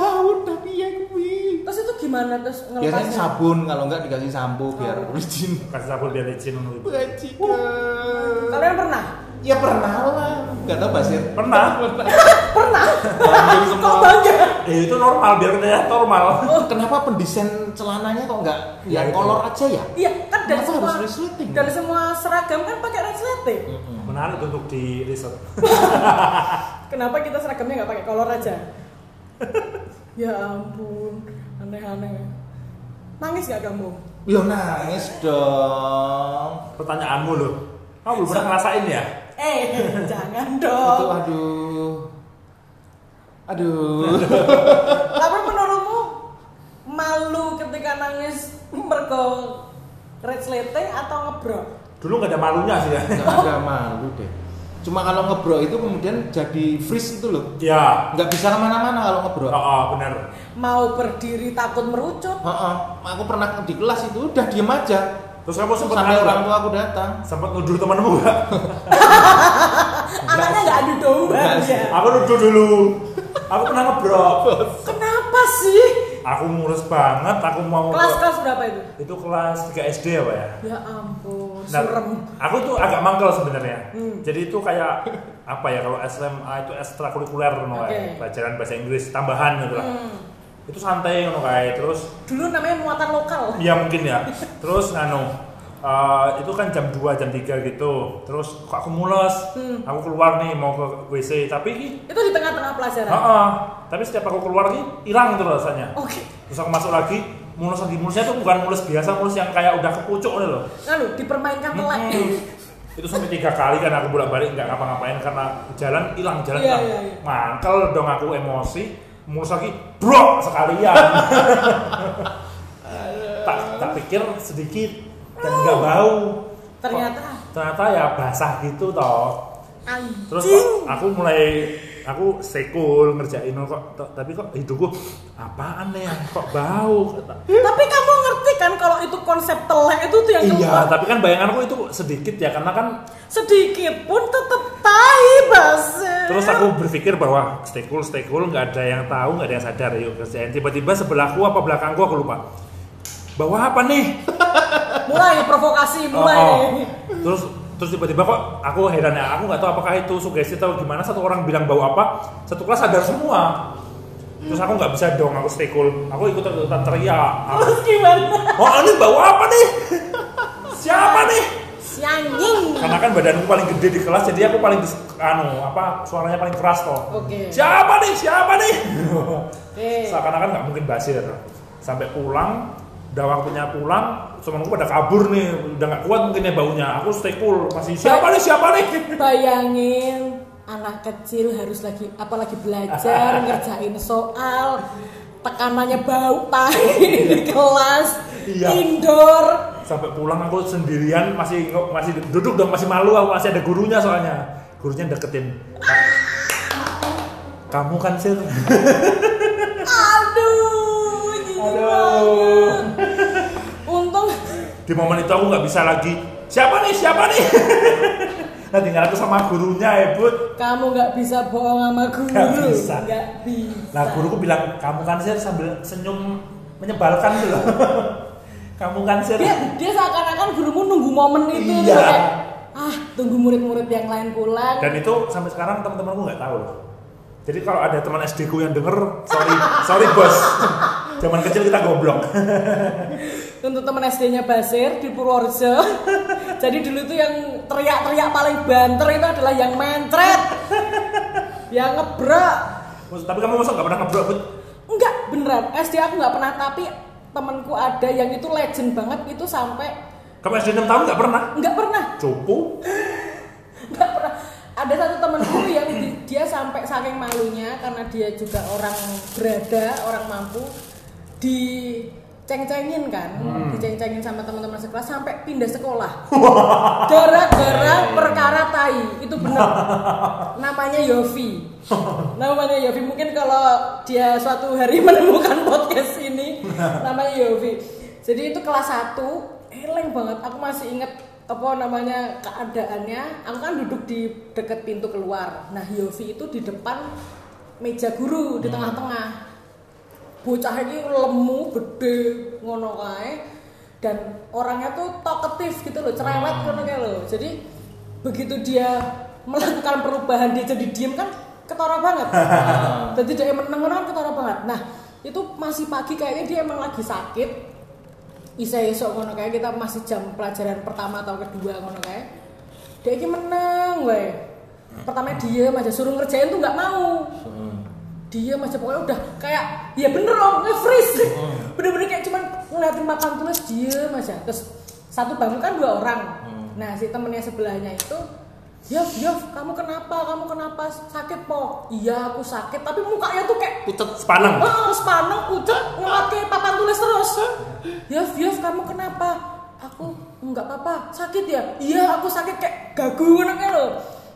gimana terus biasanya ngelepasnya sabun kalau nggak dikasih sampo biar Oh. licin. Kasih sabun biar licin gitu. Bajingan. kalian pernah? Ya pernah lah. Nggak tahu basir Pernah. pernah? Bandung kok bangga? Eh, itu normal biar terlihat normal. kenapa pendesain celananya kok nggak Ya, yang kolor aja ya? Iya kan dari semua harus resleting? dari semua seragam kan pakai resleting Menarik tuh untuk di riset. kenapa kita seragamnya nggak pakai kolor aja? Ya ampun aneh-aneh. Nangis gak kamu? Ya nangis dong. Pertanyaanmu loh. Kamu belum pernah ngerasain ya? eh jangan itu dong aduh. Aduh. Tapi menurutmu malu ketika nangis mergo resleting atau ngebrok? Dulu nggak ada malunya sih ya. nggak ada malu deh cuma kalau ngebrok itu kemudian jadi freeze itu loh Ya. nggak bisa ke mana-mana kalau ngebrok Oh, oh benar. mau berdiri takut merucut Heeh. aku pernah di kelas itu udah diem aja Terus kamu sempat sampai orang tua aku datang sempat nuduh temanmu nggak? anaknya nggak adu domba ya Aku nuduh dulu. Aku pernah ngebrok. kenapa sih Aku mulus banget. Aku mau kelas kelas berapa itu itu kelas 3 SD ya pak ya. ya ampun Nah, surem aku tuh agak mangkel sebenarnya. Hmm. Jadi itu kayak apa ya kalau SMA itu ekstrakurikuler no, Oke. kayak pelajaran bahasa Inggris tambahan gitu lah. Hmm. Itu santai ngono kayak terus dulu namanya muatan lokal ya mungkin ya. Terus nganu eh, itu kan jam 2 jam 3 gitu. Terus kok aku mules. Hmm. Aku keluar nih mau ke WC tapi itu di tengah-tengah pelajaran Heeh. Tapi setiap aku keluar nih hilang tuh rasanya. oke Terus aku masuk lagi, mulus lagi mulusnya tuh bukan mulus biasa, mulus yang kayak udah kepucuk gitu loh. lalu dipermainkan telek Hmm. itu sampai tiga kali kan aku bolak balik nggak ngapa-ngapain karena jalan hilang jalan hilang iya, iya. mangkel dong aku emosi mulus lagi bro sekalian tak tak pikir sedikit dan nggak bau. Ternyata. Ternyata ya basah gitu toh. Terus anjing. kok aku mulai aku sekul ngerjain kok tapi kok hidungku apaan ya kok bau? tapi kamu ngerti kan kalau itu konsep telek itu tuh yang Iya, keluar tapi kan bayanganku itu sedikit ya karena kan sedikit pun tetep tai Basir. terus aku berpikir bahwa stay cool, stay cool, nggak ada yang tahu, nggak ada yang sadar yuk kerjain. Tiba-tiba sebelahku apa belakangku aku lupa. Bawa apa nih? Mulai provokasi Oh, mulai. oh. Terus terus tiba-tiba kok aku heran ya, aku nggak tahu apakah itu sugesti atau gimana satu orang bilang bau apa, satu kelas sadar semua. Terus aku nggak bisa dong, aku stay cool. Aku ikut ikutan teriak. Aku, Terus gimana? Oh ini bau apa nih? Siapa nih? Si anjing. Karena kan badanku paling gede di kelas, jadi aku paling anu apa suaranya paling keras toh. Oke. Siapa nih? Siapa nih? Oke. Seakan-akan nggak mungkin basir. Sampai pulang, udah waktunya pulang, temanku pada kabur nih, udah nggak kuat mungkin ya baunya. Aku stay cool, masih siapa nih? Siapa nih? Bayangin anak kecil harus lagi apalagi belajar ngerjain soal tekanannya bau tai di kelas Iya. indoor Sampai pulang aku sendirian masih masih duduk dong masih malu aku masih ada gurunya soalnya. Gurunya deketin. Kamu kan sir? Di momen itu aku nggak bisa lagi. Siapa nih? Siapa nih? nah tinggal aku sama gurunya ya bud. kamu nggak bisa bohong sama guru Nggak bisa. nggak bisa Nah guruku bilang kamu kan sir sambil senyum menyebalkan gitu loh. kamu kan sir. dia dia seakan-akan gurumu nunggu momen itu Iya. tuh, kayak, ah tunggu murid-murid yang lain pulang Dan itu sampai sekarang teman-temanku nggak tahu loh. Jadi kalau ada teman SD ku yang denger, sorry, sorry bos. Zaman kecil kita goblok. Untuk teman SD-nya Basir di Purworejo. Jadi dulu tuh yang teriak-teriak paling banter itu adalah yang mencret, yang ngebrak. Tapi kamu masa nggak pernah ngebrok bud? Enggak beneran, SD aku nggak pernah tapi temanku ada yang itu legend banget itu sampai Kamu SD 6 tahun nggak pernah? nggak pernah, Cupu. nggak pernah. Ada satu temanku yang di- dia sampai saking malunya karena dia juga orang berada, orang mampu di ceng-cengin kan, diceng-cengin sama teman-teman sekelas sampai pindah sekolah. Gara-gara perkara tai, itu benar. Namanya Yofi. Namanya Yofi. Mungkin kalau dia suatu hari menemukan podcast ini, namanya Yofi. Jadi itu kelas 1, eleng banget. Aku masih inget apa namanya keadaannya. Aku kan duduk di dekat pintu keluar. Nah, Yofi itu di depan meja guru di tengah-tengah bocah ini lemu gede ngono kae dan orangnya tuh talkative gitu loh cerewet ngono kae loh. Jadi begitu dia melakukan perubahan dia jadi diem kan ketara banget. Jadi dia meneng ngono kan ketara banget. Nah itu masih pagi kayaknya dia emang lagi sakit. Isa esok ngono kae kita masih jam pelajaran pertama atau kedua ngono kae dia ini meneng weh. Pertama dia aja suruh ngerjain tuh nggak mau dia aja pokoknya udah kayak ya bener loh nge-freeze bener-bener kayak cuman ngeliatin papan tulis dia aja terus satu bangku kan dua orang nah si temennya sebelahnya itu Yof, Yof, kamu kenapa? Kamu kenapa sakit po? Iya aku sakit, tapi mukanya tuh kayak pucet Sepaneng. Oh, sepaneng pucet ngeliat papan tulis terus. Yof, Yof, kamu kenapa? Aku enggak apa-apa, sakit ya? Iya, aku sakit kayak gagu ngono kae lho.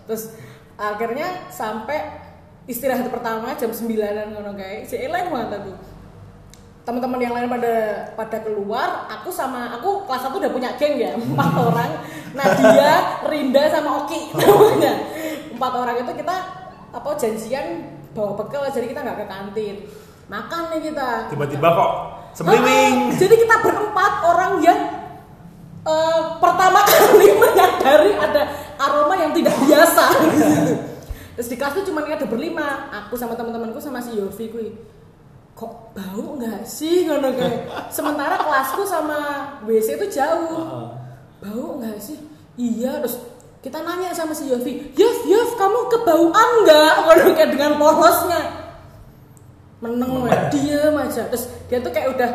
Terus akhirnya sampai istirahat pertama jam 9-an ngono kae. Si eleng banget aku. Teman-teman yang lain pada pada keluar, aku sama aku kelas 1 udah punya geng ya, empat orang. Nadia, Rinda sama Oki namanya. Empat orang itu kita apa janjian bawa bekal jadi kita nggak ke kantin. Makan nih kita. Tiba-tiba kok sembriwing. Jadi kita berempat orang yang eh, pertama kali menyadari ada aroma yang tidak biasa. Terus di kelas tuh cuma ada berlima, aku sama teman-temanku sama si Yofi kui. Kok bau nggak sih ngono kayak. Sementara kelasku sama WC itu jauh. Bau nggak sih? Iya, terus kita nanya sama si Yofi, Yof, Yof, kamu kebauan nggak? Ngono kayak dengan polosnya meneng weh diem aja terus dia tuh kayak udah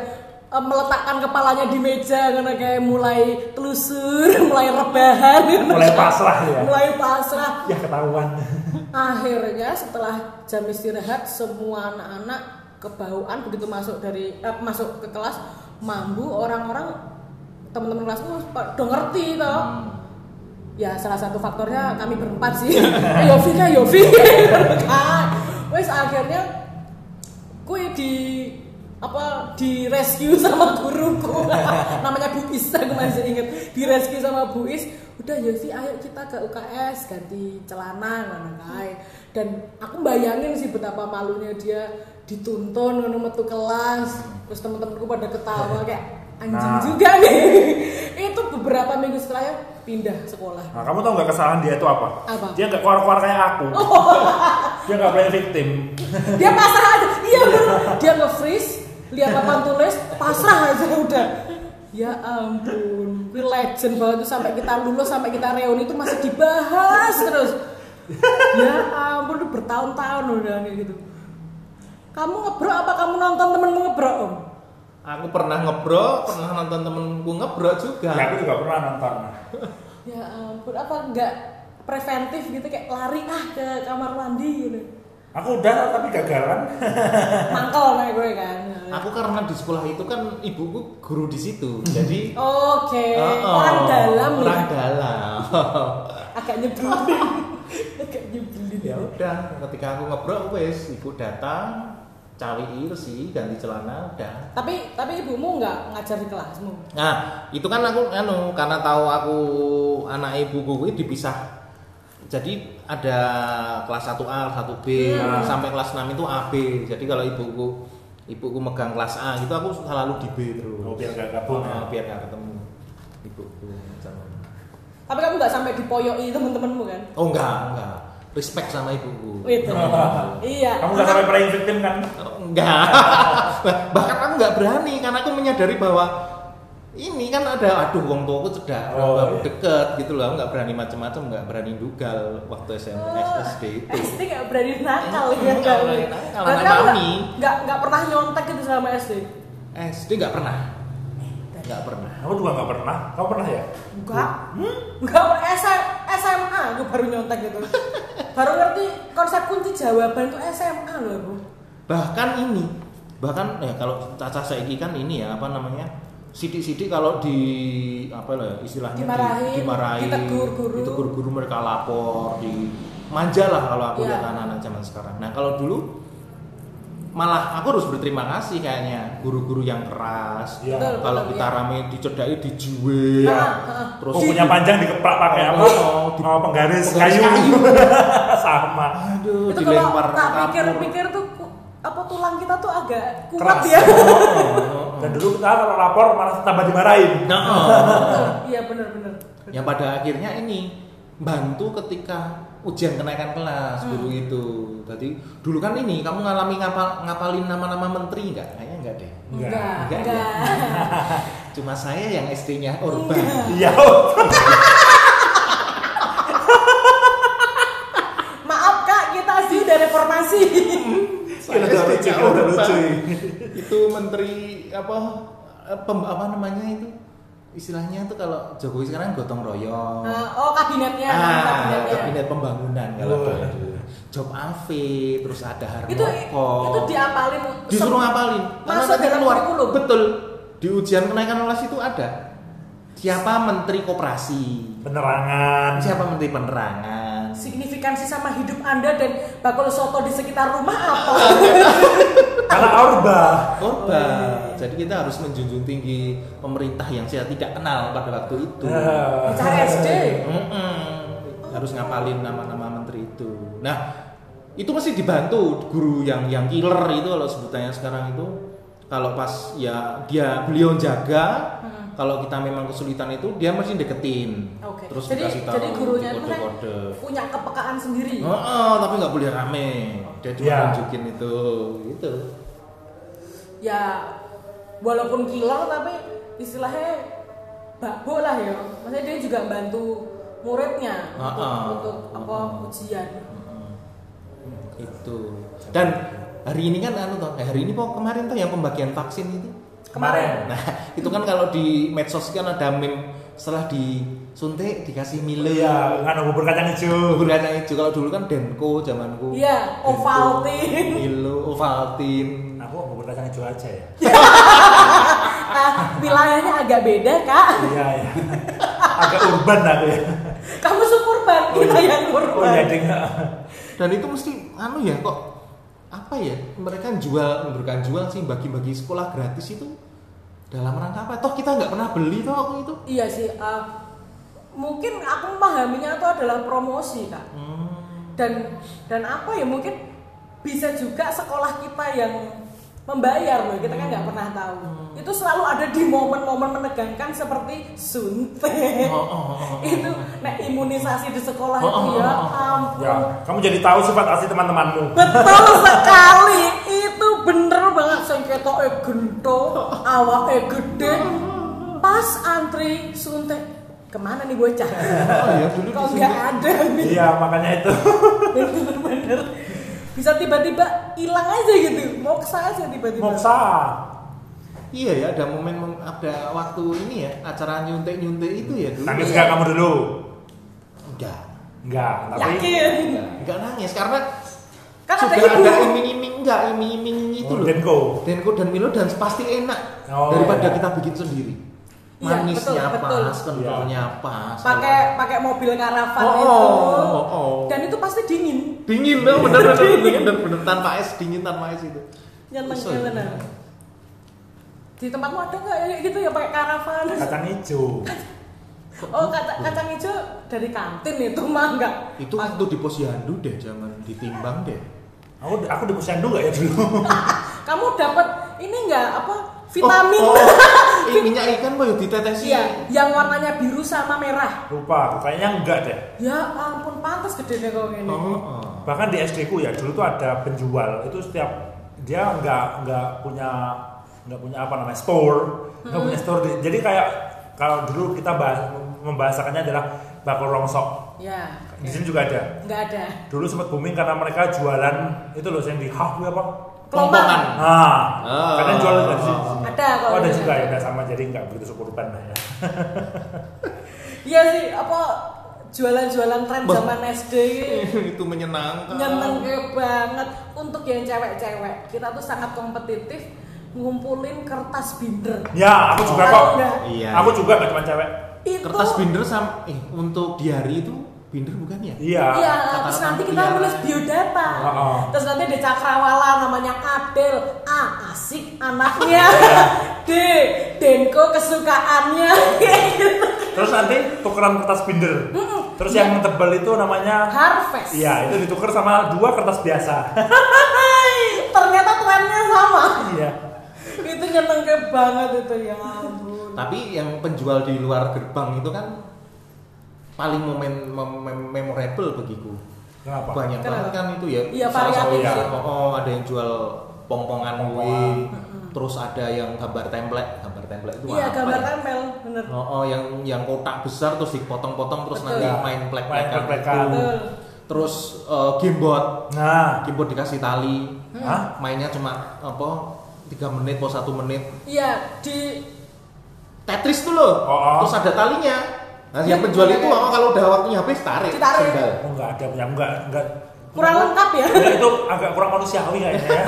eh, meletakkan kepalanya di meja karena kayak mulai telusur mulai rebahan Mulai pasrah ya. mulai pasrah. Ya ketahuan. akhirnya setelah jam istirahat semua anak-anak kebauan begitu masuk dari eh, masuk ke kelas mambu orang-orang teman-teman kelasku udah ngerti toh? Ya salah satu faktornya kami berempat sih. Eh, Yofi kan Yofi. Wes akhirnya kue di apa di rescue sama guruku namanya Bu Is aku masih inget di rescue sama Bu Is udah Yofi ayo kita ke UKS ganti celana mana kae dan aku bayangin sih betapa malunya dia dituntun ngono metu kelas terus temen-temenku pada ketawa kayak anjing Nah. juga nih itu beberapa minggu setelahnya pindah sekolah Nah, kamu tahu nggak kesalahan dia itu apa? Apa? Dia nggak keluar-keluar kayak aku. dia nggak playing victim. dia pasrah aja iya dia nge-freeze lihat papan tulis pasrah aja udah. Ya ampun ini legend banget tuh sampai kita lulus sampai kita reuni itu masih dibahas terus. Ya ampun udah bertahun-tahun udah kayak gitu. Kamu ngebrok apa kamu nonton temenmu ngebrok om? Aku pernah ngebrok, pernah nonton temenku ngebrok juga. Ya, aku juga pernah nonton. ya ampun apa enggak preventif gitu kayak lari ah ke kamar mandi gitu Aku udah tapi gagal kan. kayak gue kan Aku karena di sekolah itu kan ibuku guru di situ, jadi oke Oh, oh, orang dalam orang ya dalam. agak nyebelin agak nyebelin ya udah, ketika aku ngebrok wes, ibu datang, cawi sih, ganti celana, udah. tapi tapi ibumu nggak ngajar di kelasmu Nah, itu kan aku anu karena tahu aku anak ibuku itu dipisah. Jadi ada kelas 1A, 1B, Hmm. sampai kelas 6 itu AB. Jadi kalau ibuku ibuku megang kelas A gitu aku selalu di B terus. Oh, biar gak gabung Nah, ya. biar gak ketemu ibuku sama. tapi kamu nggak sampai dipoyoki temen-temenmu kan Oh enggak, enggak. Respect sama ibuku. itu iya Kamu nggak sampai playing victim kan? Oh, Enggak. Bahkan aku enggak berani karena aku menyadari bahwa ini kan ada aduh wong tuaku cedak Oh, baru iya. deket gitu loh nggak berani macam-macam nggak berani dugal waktu SMP Oh, SD itu. SD nggak berani nakal Hmm, ya nggak berani nakal, nggak- mami. nggak nggak pernah nyontek gitu sama SD SD nggak pernah. Nggak pernah. Aku juga nggak pernah. Kamu pernah ya? enggak enggak pernah. SM, SMA aku baru nyontek gitu. Baru ngerti konsep kunci jawaban itu SMA loh bu. Bahkan ini bahkan ya kalau caca saiki kan ini ya apa namanya sidik-sidik kalau di apa lah istilahnya di- Dimarahin, dimarahin ditegur guru. ditegur guru mereka lapor di manja lah kalau aku Iya. lihat anak-anak zaman sekarang nah kalau dulu malah aku harus berterima kasih kayaknya guru-guru yang keras Iya. Betul. kalau kita iya. rame dicedai dijuwe ah. terus Kukunya panjang dikeprak pakai apa? Oh, di- Oh, penggaris, penggaris kayu. kayu. Sama. aduh itu kalau dilempar tak kapur. pikir-pikir tuh apa tulang kita tuh agak kuat Keras. ya Dan dulu kita kalau lapor malah tambah dimarahin. Nah, Betul. iya benar-benar yang pada akhirnya ini bantu ketika ujian kenaikan kelas guru itu. Jadi dulu kan ini kamu ngalami ngapal, ngapalin nama-nama menteri nggak? Kayaknya enggak deh. Enggak. enggak Enggak, enggak Cuma saya yang SD-nya Orban. Iya. maaf kak kita sih udah reformasi Saya Udah lucu. Itu menteri apa eh, pem- apa namanya itu? Istilahnya tuh kalau Jokowi sekarang gotong royong. Nah, oh kabinetnya ah, kabinetnya kabinet pembangunan kalau Oh. dulu. Job Ave, terus ada Harmoko. itu itu diapalin disuruh ngapalin masuk dalam keluar kurikulum betul di ujian kenaikan kelas itu ada siapa menteri koperasi Penerangan. siapa menteri penerangan signifikansi sama hidup anda dan bakul soto di sekitar rumah apa? Karena Orba. korban jadi kita harus menjunjung tinggi pemerintah yang saya tidak kenal pada waktu itu. Bocah SD harus ngapalin nama-nama menteri itu. Nah itu mesti dibantu guru yang yang killer itu kalau sebutannya sekarang itu. Kalau pas ya dia beliau jaga Hmm. Kalau kita memang kesulitan itu dia mesti deketin. Oke. terus jadi dikasih tahu jadi gurunya itu kan kode-kode. punya kepekaan sendiri. Oh, oh, tapi nggak boleh rame. Dia cuma Ya. nunjukin itu gitu. Ya walaupun killer tapi istilahnya bakbo lah ya. Maksudnya dia juga bantu muridnya Ah, untuk, untuk apa ujian itu dan hari ini kan anu toh eh, hari ini kok kemarin tuh yang pembagian vaksin itu kemarin Nah, itu kan kalau di medsos kan ada meme setelah disuntik dikasih Milo. Iya, kan bubur kacang hijau. Bubur kacang hijau kalau dulu kan Denko zamanku. Iya, Denko, Ovaltine. Milo, Ovaltine. Aku bubur kacang hijau aja ya. ah, wilayahnya agak beda kak Iya, iya. Agak urban aku ya. kamu suburban kita yang Oh urban iya, ding. Dan itu mesti anu ya kok apa ya mereka jual bukan jual sih bagi-bagi sekolah gratis itu dalam rangka apa toh kita nggak pernah beli toh waktu itu Iya sih. eh, mungkin aku memahaminya itu adalah promosi kak. Hmm. Dan dan apa ya mungkin bisa juga sekolah kita yang membayar loh kita kan nggak pernah tahu. Hmm. Itu selalu ada di momen-momen menegangkan seperti suntik. Oh, oh, oh, oh. itu nah imunisasi di sekolah Oh, itu oh, ya oh, oh. ampun. Ya, kamu jadi tahu sifat asli teman-temanmu. Betul sekali. Itu bener banget sing ketoke gento, awake gede. Pas antri suntik ke mana nih bocah? Oh iya, dulu Kok nggak ada nih? Iya, makanya itu. Bener-bener bisa tiba-tiba hilang aja gitu, moksa aja tiba-tiba. Moksa. Iya ya, ada momen ada waktu ini ya, acara nyuntik-nyuntik itu ya dulu. Nangis gak kamu dulu? Enggak. Enggak, tapi Yakin? Enggak, enggak nangis karena Kan ada sudah ibu. ada iming-iming enggak iming-iming itu Oh, loh. Denko. Denko dan Milo dan pasti enak Oh, daripada iya. kita bikin sendiri. Iya, Manisnya betul, pas, betul. kentalnya pas. Pakai pakai mobil karavan Oh, itu. oh, oh. Dan itu pasti dingin. dingin dong, bener bener bener bener, bener tanpa es, dingin tanpa es itu. Nyeneng bener. Di tempatmu ada nggak ya gitu ya pakai karavan? kacang hijau. Oh kacang, kacang hijau dari kantin itu mah enggak. Itu waktu di posyandu deh, jangan ditimbang deh. Aku aku di posyandu gak ya dulu? Kamu dapat ini enggak apa vitamin? Oh, oh. Eh, minyak ikan kok ya ditetesi. Iya, yang warnanya biru sama merah. Lupa, kayaknya enggak deh. Ya ampun, pantas gedenya kau ini. Oh, oh. Bahkan di SD ku ya dulu tuh ada penjual itu setiap dia nggak nggak punya nggak punya apa namanya store nggak punya store Di- jadi kayak kalau dulu kita bahas, membahasakannya adalah bakul rongsok Ya. di sini juga ada Enggak ada. dulu sempat booming karena mereka jualan itu loh yang di hah apa Kelompongan. nah Ah. kadang jual di sini Ada kalau oh, ada juga ya udah sama jadi nggak begitu sukurban lah ya Iya sih, apa jualan-jualan tren Bah. zaman SD itu menyenangkan. nyeneng banget untuk yang cewek-cewek. Kita tuh sangat kompetitif ngumpulin kertas binder. ya aku juga kok? Iya. aku juga gak cuma cewek Itu Kertas binder sama eh untuk diary itu binder bukan ya? iya Iya, Kata terus nanti kita biara. nulis biodata. Oh. Terus nanti ada cakrawala namanya Adel. A, asik anaknya. D, Denko kesukaannya. Terus nanti tukeran kertas binder. Terus yang tebal itu namanya Harvest. Iya, itu ditukar sama dua kertas biasa. Ternyata trennya sama. Iya. itu nyenengke banget itu ya ampun. Tapi yang penjual di luar gerbang itu kan paling momen mem- mem- memorable bagiku. Kenapa? Banyak Kenapa? banget kan itu ya. Iya, Salah variatif sih. oh, oh, ada yang jual Pongpongan. kue. Terus ada yang gambar template, gambar template itu Iya, apa gambar ya? tempel, bener. Oh, oh, yang yang kotak besar terus dipotong-potong terus Betul. nanti Ya, main plek-plekan. plek-plekan. itu. Betul. Terus eh, gamebot, Nah, gamebot dikasih tali. Hah? Mainnya cuma apa? tiga menit atau satu menit. Iya, di Tetris tuh loh. Oh, oh. Terus ada talinya. Nah, yang penjual itu oh, kalau udah waktunya habis tarik. Ditarik. sendal. oh enggak ada punya enggak enggak kurang lengkap ya. Ya, itu agak kurang manusiawi kayaknya ya.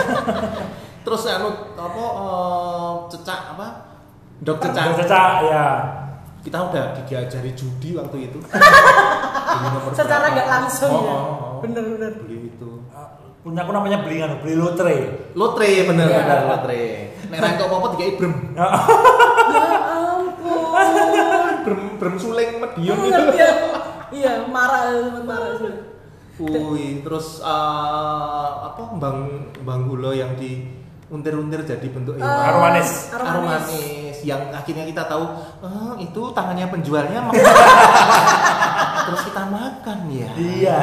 Terus anu apa eh, cecak apa? Dok cecak. Ada cecak ya. Kita udah diajari judi waktu itu. Secara nggak langsung Oh, ya. oh, oh. Bener-bener. Beli itu. Punya aku namanya beli anu, beli lotre. Lotre bener Iya. bener lotre. Nek ra entuk apa-apa dikai Aku gitu. ngerti aku. Iya, marah, sempat marah sih. Wih, terus eh, apa bang bang gula yang di untir-untir jadi bentuk Eh, hewan. Harum manis. harum Harum manis. manis yang akhirnya kita tahu "Ah, itu tangannya penjualnya terus kita makan ya Iya.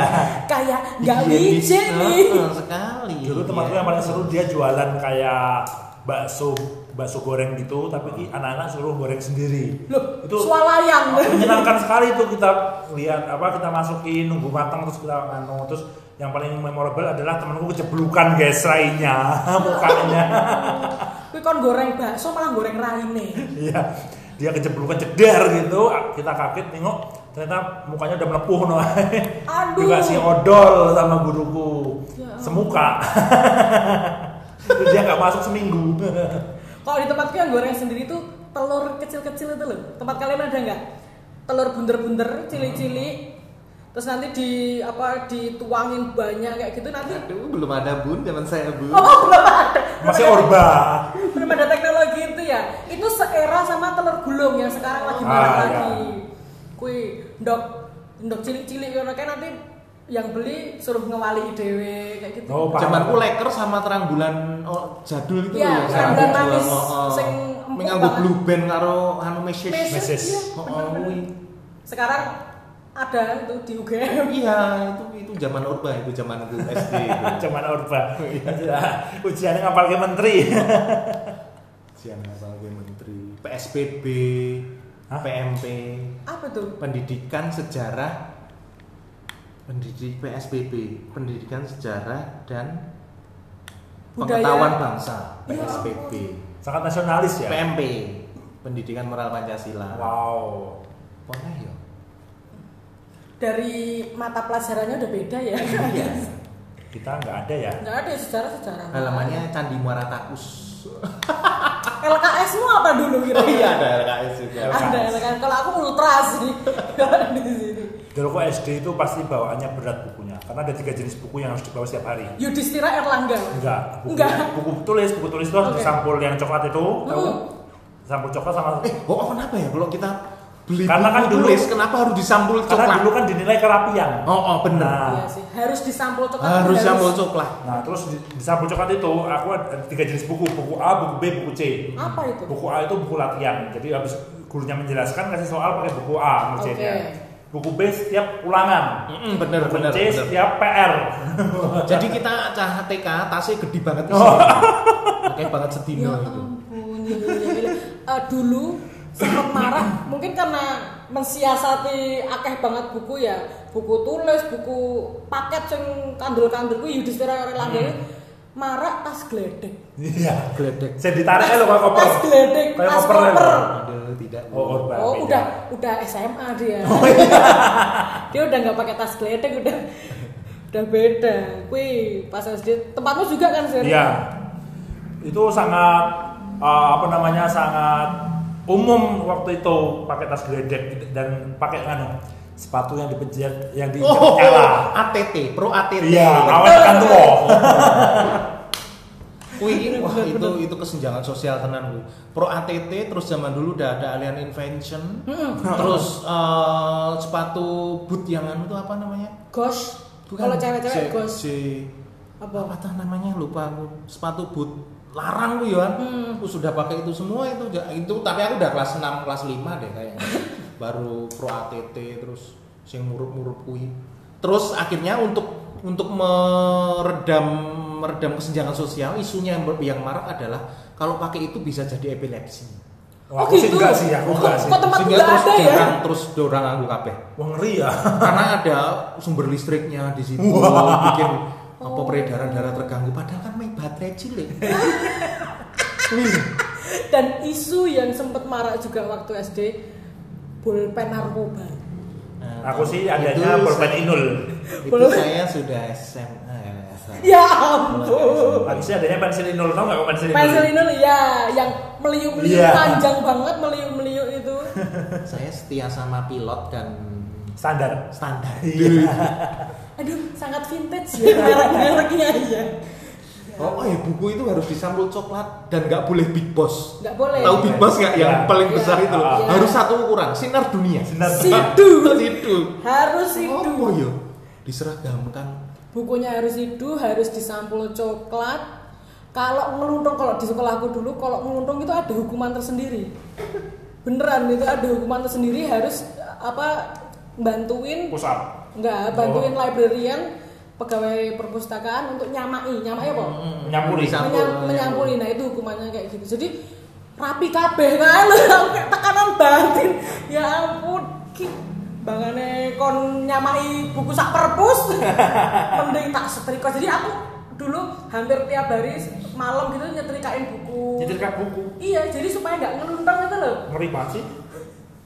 Kayak nggak Higienis, wijik nih. eh, sekali Dulu tempatku Iya. yang paling seru dia jualan kayak bakso bakso goreng gitu, tapi i- anak-anak suruh goreng sendiri. Loh, itu swalayan. menyenangkan sekali itu kita lihat apa kita masukin nunggu matang terus kita nganu terus yang paling memorable adalah temanku keceblukan guys rainya mukanya Kuwi kon goreng bakso malah goreng raine. iya dia keceblukan cedar gitu kita kaget nengok ternyata mukanya udah melepuh no Aduh. dikasih odol sama guruku Ya semuka dia nggak masuk seminggu Kalau di tempatku yang goreng sendiri tuh telur kecil-kecil itu loh. Tempat kalian ada nggak? Telur bunder-bunder, cili-cili. terus nanti di apa dituangin banyak kayak gitu nanti Aduh, belum ada bun zaman saya bun. oh belum ada Masih Belum ada- orba. belum ada teknologi itu ya itu seera sama telur gulung yang sekarang lagi Ah, marak iya. lagi kui ndok ndok cilik-cilik ngono kayak nanti yang beli suruh ngewali dewe kayak gitu Oh, paham. Zamanku leker sama terang bulan oh, jadul itu Iya, ya. terang bulan manis, sing empuk Menganggo banget. blue band karo anu meses. Meses, Oh, kuwi. sekarang ada itu di UGM Iya, itu itu zaman Orba itu zamanku SD. itu. Cuman orba. Ujiannya ngapal ke menteri. Siang asal gue menteri PSBB, Hah? PMP, apa tuh pendidikan sejarah pendidik PSBB, pendidikan sejarah dan Budaya. pengetahuan bangsa, Ya PSBB. Sangat nasionalis ya. PMP, pendidikan moral Pancasila. Wow. Boleh ya? dari mata pelajarannya udah beda ya Iya. Kita nggak ada ya. nggak ada sejarah sejarah Halamannya Candi Muara Takus. LKS mu apa dulu kira Oh iya ada LKS juga. Ada LKS kalau aku ultra sih di sini Dulu kok SD itu pasti bawaannya berat bukunya. Karena ada tiga jenis buku yang harus dibawa setiap hari. Yudhistira Erlangga Enggak, buku, Enggak. buku tulis, buku tulis itu harus Oke. disampul yang coklat itu, tahu? Hmm. Sampul coklat sama Eh, oh kenapa ya kalau kita beli Karena buku kan dulu- tulis kenapa harus disampul karena coklat? dulu kan dinilai kerapian. Oh, oh bener. Nah, Iya sih harus disampul coklat harus disampul coklat. Nah, terus di, di sampul coklat itu aku ada tiga jenis buku, buku A, buku B, buku C. apa itu Buku A itu buku latihan. Jadi habis gurunya menjelaskan kasih soal pakai buku A ngerjainnya. Oke. Buku B setiap ulangan. Mm, bener Buku bener. C bener. setiap PR. Jadi kita cah TK tasnya gede banget sih. Oh. Kayak banget ya sedino itu. ampun ya, ya. Eh, dulu sempat marah mungkin karena mensiasati akeh banget buku ya buku tulis buku paket sing kandel-kandel ku Yudhistira Erlangga Hmm. Ini marah tas gledek Iya. Gledek. Saya ditarik lo kayak koper. tas gledek Kayak tas koper ya, koper. Aduh, tidak. Oh, orba. oh beda. udah udah SMA dia Oh, iya. dia udah nggak pakai tas gledek udah udah beda kui pas SD tempatmu juga kan Sir? Iya. Itu sangat uh, apa namanya sangat umum waktu itu pakai tas geledek dan pakai anu sepatu yang dipencet yang di Oh, nyala. ATT, Pro ATT. Iya, awal tekan tuh. Wih, wah itu itu kesenjangan sosial tenan kuwi. Pro ATT terus zaman dulu udah ada Alien Invention. Terus eh, sepatu boot yang anu tuh apa namanya? Gosh kalau cewek-cewek gosh J- apa apa namanya lupa aku. Sepatu boot larang kuwi ya. Aku sudah pakai itu semua itu itu tapi aku udah kelas 6 kelas 5 deh kayaknya. Baru Pro ATT terus sing murup-murup kuwi. Terus akhirnya untuk untuk meredam meredam kesenjangan sosial isunya yang, yang marak adalah kalau pakai itu bisa jadi epilepsi. Wah, aku sih gitu? enggak sih, aku enggak sih. Kok tempat Sehingga nggak terus ada ya? dorang terus dorang aku kabeh. Wah, ngeri ya. Karena ada sumber listriknya di situ Wah. bikin apa peredaran darah terganggu padahal kan main baterai cilik. Wih. dan isu yang sempat marak juga waktu SD pulpen narkoba Nah, Aku sih itu adanya pulpen saya- inul. Itu saya sudah SMA. ya, ya ampun Aku sih adanya pensil inul, tau nggak kok pensil inul? pensil ini ya yang meliuk-meliuk Iya. panjang banget meliuk-meliuk itu Saya setia sama pilot dan Standar. standar. Iya. aduh sangat vintage ya merek-mereknya ya Oh, oh ya buku itu harus disampul coklat dan nggak boleh big boss. nggak boleh Tahu big boss nggak yang Ya. paling Ya. besar itu loh. Ya. Harus satu ukuran, sinar dunia. Sinar sidu itu. harus Oh, sidu ya. Diseragamkan. bukunya harus sidu harus disampul coklat kalau ngeluntung kalau di sekolahku dulu kalau ngeluntung itu ada hukuman tersendiri beneran itu ada hukuman tersendiri harus apa bantuin Pusat. Enggak, bantuin librarian pegawai perpustakaan untuk nyamai, nyamai apa? Menyampuri. Disampul. Menyam- menyampuli. Nah, itu hukumannya kayak gitu. Jadi rapi kabeh sampai tekanan batin. Ya ampun, bangane kon nyamai buku sak perpus. Mending tak setrika. Jadi aku dulu hampir tiap hari malam gitu nyetrikain buku. Nyetrika buku. Iya, jadi supaya nggak ngeluntang itu loh. Ngeri banget sih.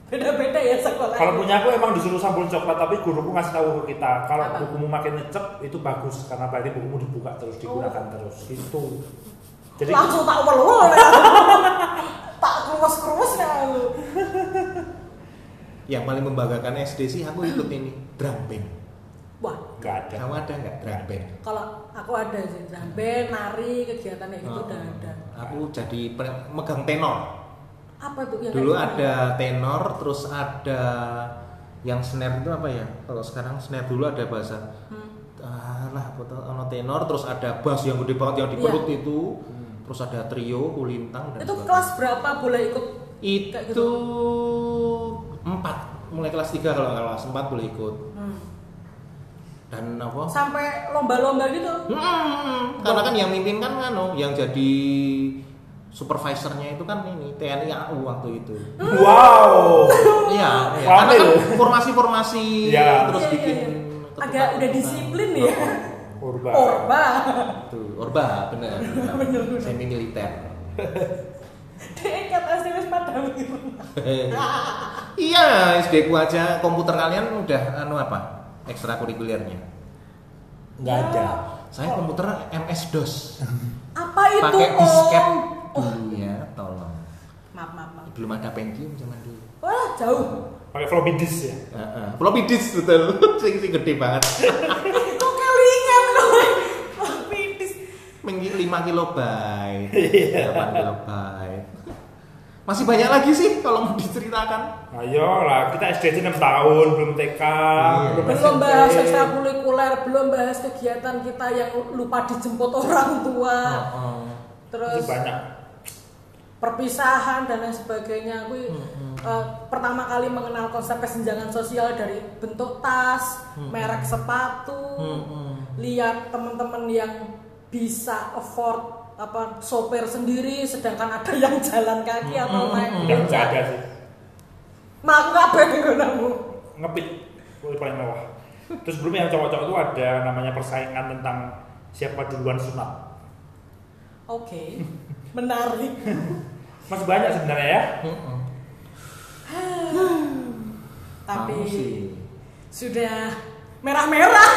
Beda-beda ya sekolah. Kalau punya aku emang disuruh sampul coklat, tapi guruku ngasih tahu ke kita kalau Apa? bukumu makin ngecek itu bagus karena berarti bukumu dibuka terus digunakan terus. Itu. Jadi langsung tak welul ya. tak keruas keruas ya lu yang paling membanggakan SD sih aku ikut ini drum band. Wah, Nggak ada. Kamu ada nggak drum band? kalau aku ada sih drum band, nari, kegiatan kayak gitu Oh, udah ada. Aku jadi megang tenor. Apa tuh yang Dulu ada tenor, terus ada yang snare itu apa ya? Kalau sekarang snare dulu ada bahasa Hmm. ah lah ono tenor, terus ada bass yang gede banget yang di Iya. perut itu, terus ada trio, kulintang dan Itu sebagainya. kelas berapa boleh ikut? itu gitu? empat mulai kelas 3 kalau nggak kelas 4 boleh ikut Hmm. dan apa Sampai lomba-lomba gitu. Hmm, karena kan yang mimpin kan kan yang jadi supervisornya itu kan ini TNI AU waktu itu Wow. iya iya Rame karena kan formasi-formasi Iya. terus Iya, iya, bikin iya. Agak udah disiplin ya. Purba. Orba. Tuh, Orba bener semi militer Dek kata SD wis padahal gitu. iya SD ku aja komputer kalian udah anu apa ekstrakurikulernya Nggak ada. saya komputer MS DOS Apa itu pakai disket Om? dulu ya tolong Maaf, maaf, maaf. belum ada Pentium zaman dulu Wah, jauh. Pakai floppy disk ya. Heeh. floppy disk betul sing sing gede banget Kok kelingan loh. Pitis. Menggi 5 kilobyte 8 kilobyte masih banyak lagi sih kalau mau diceritakan Ayo lah, kita SD aja 6 tahun, belum TK, Iya. belum Belum bahas ekstrakurikuler, belum bahas kegiatan kita yang lupa dijemput orang tua. Heeh. Terus Masih banyak. Perpisahan dan lain sebagainya. Aku eh, pertama kali mengenal konsep kesenjangan sosial dari bentuk tas, merek sepatu, Mm-mm. lihat teman-teman yang bisa afford apa sopir sendiri sedangkan ada yang jalan kaki atau naik Udah nggak becak. ada sih. Mak aku kabeh ngono. Ngepit, paling mewah. Terus belum yang cowok-cowok itu ada namanya persaingan tentang siapa duluan sunat. Oke. Menarik. Masih banyak sebenarnya ya. Heeh. Tapi sudah merah-merah.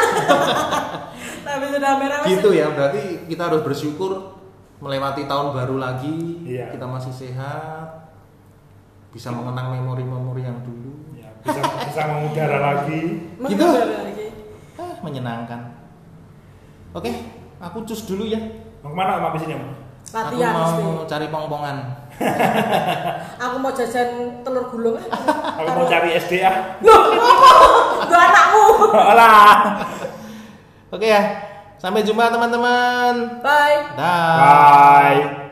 Tapi sudah merah gitu ya berarti kita harus bersyukur melewati tahun baru lagi Iya. kita masih sehat bisa mengenang memori-memori yang dulu Ya, bisa bisa mengudara lagi. Gitu? Lagi. ah, menyenangkan oke aku cus dulu ya Mau ke mana om habis ini om? Latihan aku mesti. mau cari pongpongan Aku mau jajan telur gulung. Aku mau cari SD ah. Loh, apa? Gak anakmu. Alah. oke ya sampai jumpa teman-teman Bye. dah Bye.